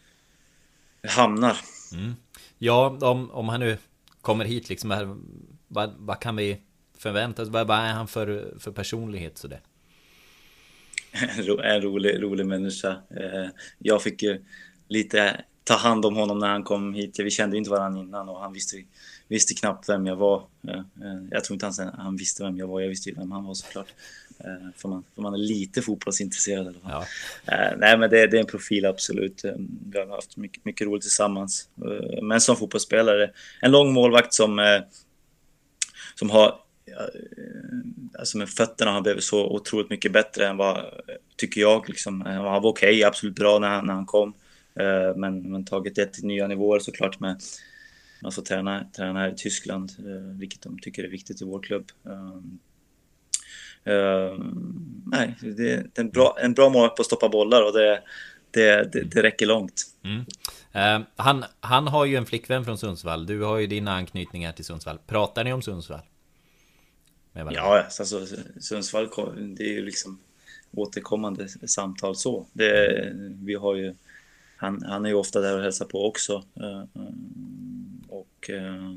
hamnar. Mm. Ja, om, om han nu kommer hit liksom, vad, vad kan vi förvänta oss? Vad, vad är han för, för personlighet sådär? en rolig, rolig människa. Eh, jag fick ju lite ta hand om honom när han kom hit. Vi kände inte varandra innan och han visste, visste knappt vem jag var. Eh, eh, jag tror inte han, han visste vem jag var, jag visste ju vem han var såklart. För man, för man är lite fotbollsintresserad i alla fall. Ja. Nej men det, det, är en profil absolut. Vi har haft mycket, mycket roligt tillsammans. Men som fotbollsspelare, en lång målvakt som, som har alltså med fötterna har blivit så otroligt mycket bättre än vad, tycker jag, liksom. Han var okej, okay, absolut bra när han, när han kom. Eh, men, men tagit det till nya nivåer såklart med man får träna, träna här i Tyskland, eh, vilket de tycker är viktigt i vår klubb. Uh, nej, det är en bra, en bra målvakt på att stoppa bollar och det, det, det, det räcker långt. Mm. Uh, han, han har ju en flickvän från Sundsvall. Du har ju dina anknytningar till Sundsvall. Pratar ni om Sundsvall? Ja, alltså Sundsvall, det är ju liksom återkommande samtal så. Det, vi har ju, han, han är ju ofta där och hälsar på också. Eh, och, eh,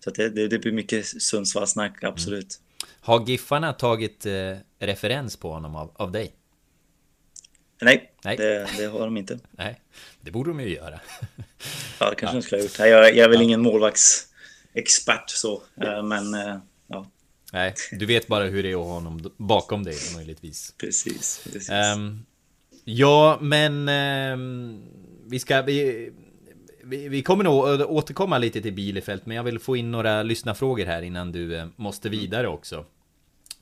så det, det, blir mycket Sundsvallsnack, absolut. Mm. Har Giffarna tagit eh, referens på honom av, av dig? Nej, Nej. Det, det, har de inte. Nej, det borde de ju göra. ja, det kanske ja. de skulle ha gjort. Jag, jag är väl ja. ingen målvaktsexpert så, men ja. Nej, du vet bara hur det är att ha honom bakom dig möjligtvis. Precis, precis. Um, ja, men um, vi ska... Vi, vi, vi, kommer nog återkomma lite till Bielefeld, men jag vill få in några lyssnarfrågor här innan du uh, måste vidare också.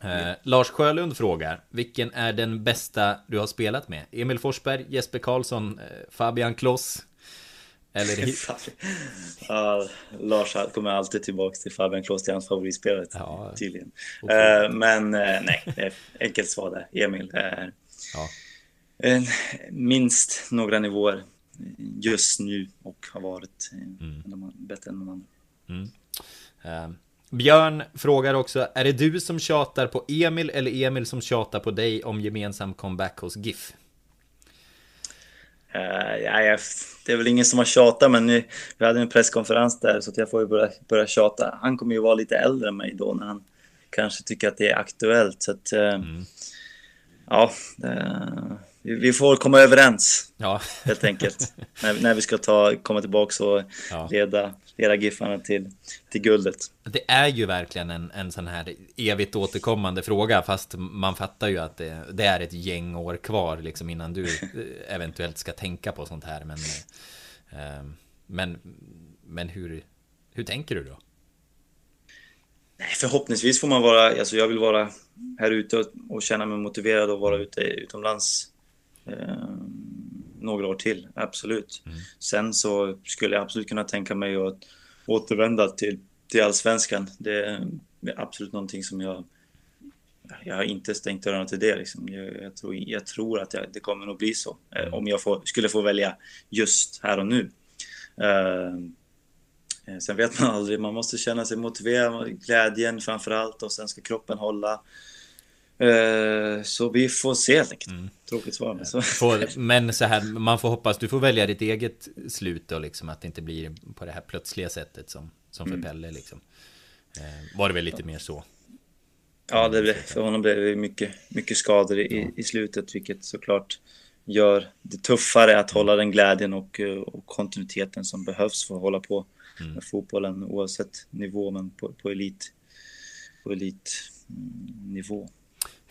Eh, Lars Sjölund frågar, vilken är den bästa du har spelat med? Emil Forsberg, Jesper Karlsson, eh, Fabian Kloss? Eller... ja, Lars kommer alltid tillbaka till Fabian Kloss, till hans favoritspelare ja, tydligen. Okay. Eh, men eh, nej, enkelt svar där. Emil är ja. minst några nivåer just nu och har varit mm. bättre än någon annan. Mm. Björn frågar också, är det du som tjatar på Emil eller Emil som tjatar på dig om gemensam comeback hos GIF? Uh, ja, det är väl ingen som har tjatat, men nu, vi hade en presskonferens där så jag får ju börja, börja tjata. Han kommer ju vara lite äldre än mig då när han kanske tycker att det är aktuellt. Så att, uh, mm. ja, uh, vi får komma överens ja. helt enkelt. när, när vi ska ta, komma tillbaka och ja. leda, leda Giffarna till, till guldet. Det är ju verkligen en, en sån här evigt återkommande fråga, fast man fattar ju att det, det är ett gäng år kvar liksom innan du eventuellt ska tänka på sånt här. Men, eh, men, men hur, hur tänker du då? Nej, förhoppningsvis får man vara, alltså jag vill vara här ute och, och känna mig motiverad och vara ute utomlands eh, några år till, absolut. Mm. Sen så skulle jag absolut kunna tänka mig att återvända till, till allsvenskan. Det är absolut någonting som jag jag har inte stängt dörrarna till det. Liksom. Jag, jag, tror, jag tror att jag, det kommer nog bli så. Eh, mm. om jag får, skulle få välja just här och nu. Uh, sen vet man aldrig, man måste känna sig motiverad, glädjen framför allt och sen ska kroppen hålla. Uh, så vi får se helt enkelt. Mm. Tråkigt svar. Men så. Får, men så här, man får hoppas du får välja ditt eget slut och liksom att det inte blir på det här plötsliga sättet som, som för mm. Pelle liksom. Eh, var det väl lite mer så? Ja, det blev, för honom blev det mycket, mycket skador i, ja. i slutet, vilket såklart gör det tuffare att hålla den glädjen och, och kontinuiteten som behövs för att hålla på mm. med fotbollen oavsett nivå, men på, på elit på elitnivå.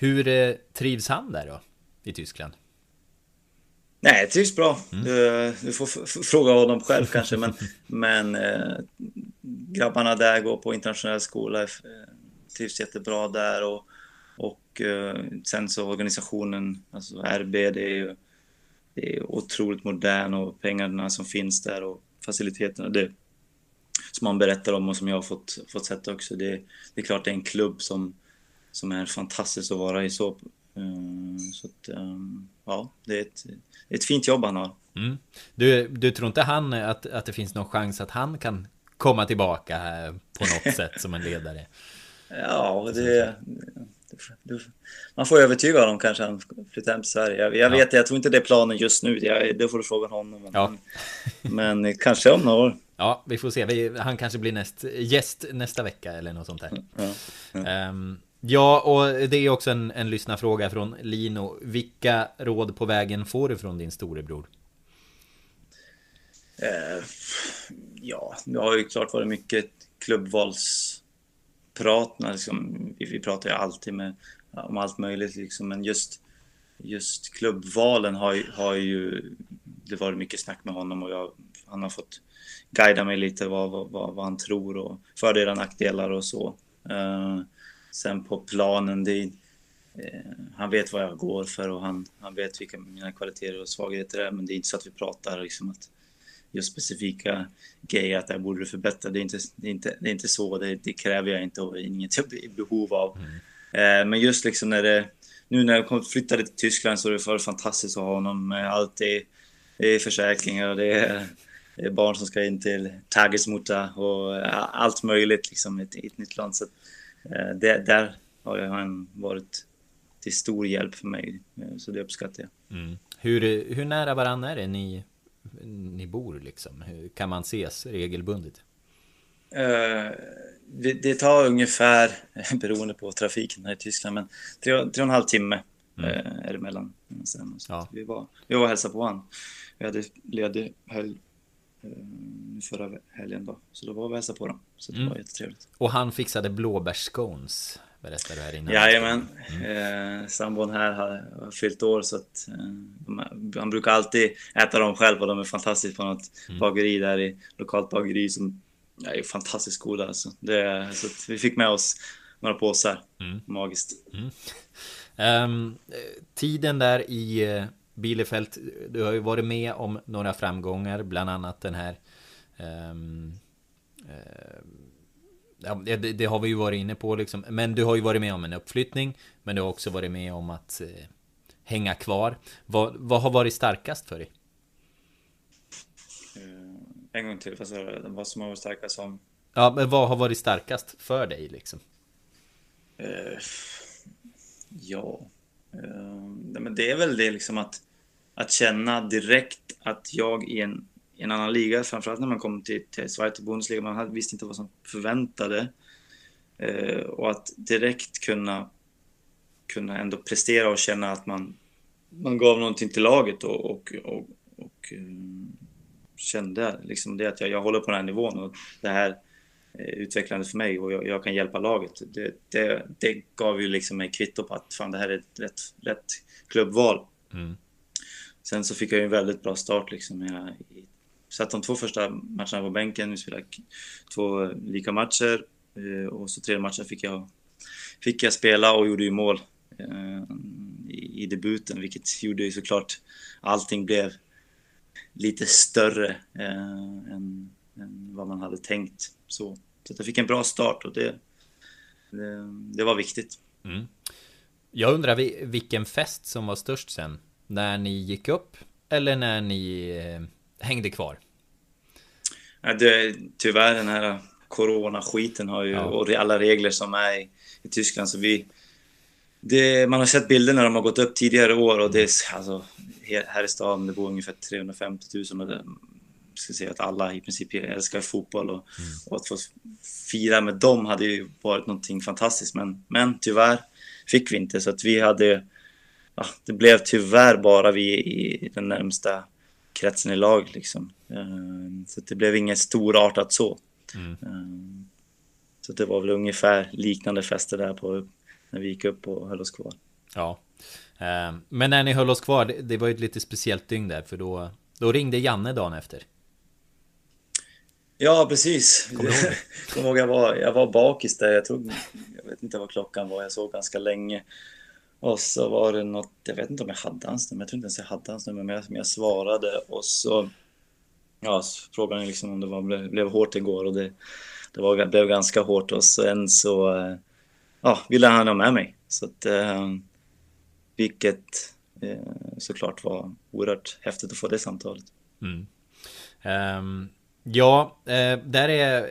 Hur eh, trivs han där då? i Tyskland? Nej, det trivs bra. Mm. Du, du, får fråga honom själv kanske, men, men eh, grabbarna där går på internationell skola, eh, trivs jättebra där och, och eh, sen så organisationen, alltså RB, det är ju det är otroligt modern och pengarna som finns där och faciliteterna, det som man berättar om och som jag har fått, fått sett också. Det, det är klart det är en klubb som, som är fantastisk att vara i så Eh, så att, ehm, ja, det är ett, ett fint jobb han har. Mm. Du, du tror inte han att, att det finns någon chans att han kan komma tillbaka på något sätt som en ledare? Ja, det, det, man får övertyga honom kanske han flyttar hem till Sverige. Jag, jag vet, jag tror inte det är planen just nu. Jag, det får du fråga honom. Ja. Men, men kanske om några år. Ja, vi får se. Vi, han kanske blir näst, gäst nästa vecka eller något sånt där. Ja, ja. Um, Ja, och det är också en, en lyssnarfråga från Lino. Vilka råd på vägen får du från din storebror? Eh, ja, det har ju klart varit mycket klubbvalsprat. Liksom, vi, vi pratar ju alltid med, om allt möjligt, liksom, men just, just klubbvalen har, har ju det varit mycket snack med honom och jag, han har fått guida mig lite vad, vad, vad han tror och fördelar och nackdelar och så. Eh, Sen på planen, det är, eh, han vet vad jag går för och han, han vet vilka mina kvaliteter och svagheter är. Men det är inte så att vi pratar liksom att just specifika grejer att det här borde du förbättra. Det är inte, det är inte, det är inte så, det, det kräver jag inte och inget jag är i behov av. Mm. Eh, men just liksom när det, nu när jag flyttade till Tyskland så är det fantastiskt att ha honom med allt det, det är försäkringar och det är, det är barn som ska in till Tagesmutter och allt möjligt liksom i ett, ett nytt land. Så Eh, det, där har han varit till stor hjälp för mig, eh, så det uppskattar jag. Mm. Hur, hur nära varandra är det ni, ni bor liksom? Hur, kan man ses regelbundet? Uh, det, det, tar ungefär, beroende på trafiken här i Tyskland, men tre, tre och en halv timme mm. uh, är det mellan. Sen, ja. vi, var, vi var och hälsade på honom. Vi hade ledig helg uh, förra helgen då, så då var vi och hälsade på dem. Så det mm. var jättetrevligt. Och han fixade blåbärsscones berättade du här innan. Jajamän. Mm. Eh, sambon här har, fyllt år så att eh, han brukar alltid äta dem själv och de är fantastiska på något mm. bageri där i lokalt bageri som är fantastiskt goda alltså. Det, så vi fick med oss några påsar. Mm. Magiskt. Mm. Um, tiden där i uh, Bielefeld, du har ju varit med om några framgångar, bland annat den här um, uh, ja, det, det, har vi ju varit inne på liksom. Men du har ju varit med om en uppflyttning. Men du har också varit med om att uh, hänga kvar. Vad, vad har varit starkast för dig? En gång till, vad, vad som har varit starkast som? Ja, men vad har varit starkast för dig liksom? Uh, ja, Eh, men det är väl det liksom att, att känna direkt att jag i en, i en annan liga, framförallt när man kom till, till Schweiz Bundesliga, man hade, visste inte vad som förväntade. Eh, och att direkt kunna, kunna ändå prestera och känna att man, man gav någonting till laget och, och, och, och eh, kände liksom det att jag, jag håller på den här nivån och det här utvecklande för mig och jag, jag kan hjälpa laget. Det, det, det, gav ju liksom mig kvitto på att fan, det här är ett rätt, rätt klubbval. Mm. Sen så fick jag ju en väldigt bra start liksom. Jag satt de två första matcherna på bänken, vi spelade två lika matcher eh, och så tredje matchen fick jag, fick jag spela och gjorde ju mål eh, i, i debuten, vilket gjorde ju såklart allting blev lite större eh, än, än, vad man hade tänkt. Så, så jag fick en bra start och det, det, det var viktigt. Mm. Jag undrar vilken fest som var störst sen? När ni gick upp eller när ni eh, hängde kvar? Ja, det, tyvärr den här coronaskiten har ju, ja. och alla regler som är i, i Tyskland så vi det, man har sett bilder när de har gått upp tidigare år och det är alltså, här i stan det bor ungefär 350 000 och det, ska säga att alla i princip älskar fotboll och, mm. och, att få fira med dem hade ju varit någonting fantastiskt men, men tyvärr fick vi inte så att vi hade ja, det blev tyvärr bara vi i den närmsta kretsen i lag liksom. Eh, så det blev inget storartat så. Mm. Eh, så det var väl ungefär liknande fester där på när vi gick upp och höll oss kvar. Ja. Eh, men när ni höll oss kvar, det var ju ett lite speciellt dygn där, för då, då ringde Janne dagen efter. Ja, precis. Kommer ihåg? jag var, jag var bakis där. Jag, tog, jag vet inte vad klockan var. Jag såg ganska länge. Och så var det något, jag vet inte om jag hade hans nummer. Jag tror inte ens jag hade hans nummer, men jag, men jag svarade. Och så ja, frågade han liksom om det var, blev, blev hårt igår. Och det, det var, blev ganska hårt. Och sen så eh, ja, ville han ha med mig. Så att, eh, vilket eh, såklart var oerhört häftigt att få det samtalet. Mm. Um, ja, eh, där är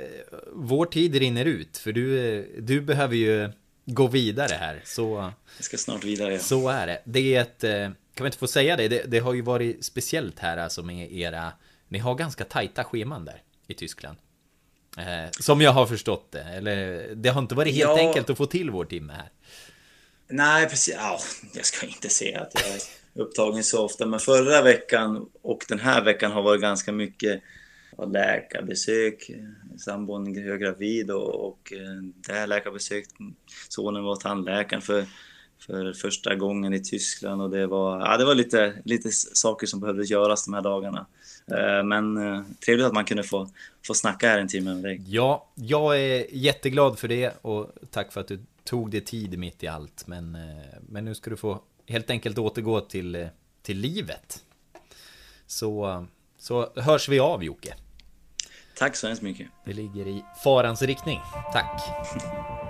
vår tid rinner ut för du, du behöver ju gå vidare här. Så, Jag ska snart vidare. Ja. Så är det. Det är ett, eh, kan vi inte få säga det? det? det? har ju varit speciellt här alltså med era, ni har ganska tajta scheman där i Tyskland. Eh, som jag har förstått det. Eller det har inte varit helt ja. enkelt att få till vår timme här. Nej, precis. Ja, jag ska inte säga att jag är upptagen så ofta. Men förra veckan och den här veckan har varit ganska mycket läkarbesök. Sambon är gravid och, och eh, det här läkarbesöket. Sonen var tandläkaren för, för första gången i Tyskland och det var, ja, det var lite, lite saker som behövde göras de här dagarna. Eh, men eh, trevligt att man kunde få, få snacka här en timme med dig. Ja, jag är jätteglad för det och tack för att du tog dig tid mitt i allt. Men, men nu ska du få helt enkelt återgå till, till livet. Så, så hörs vi av Jocke. Tack så hemskt mycket. Det ligger i farans riktning. Tack.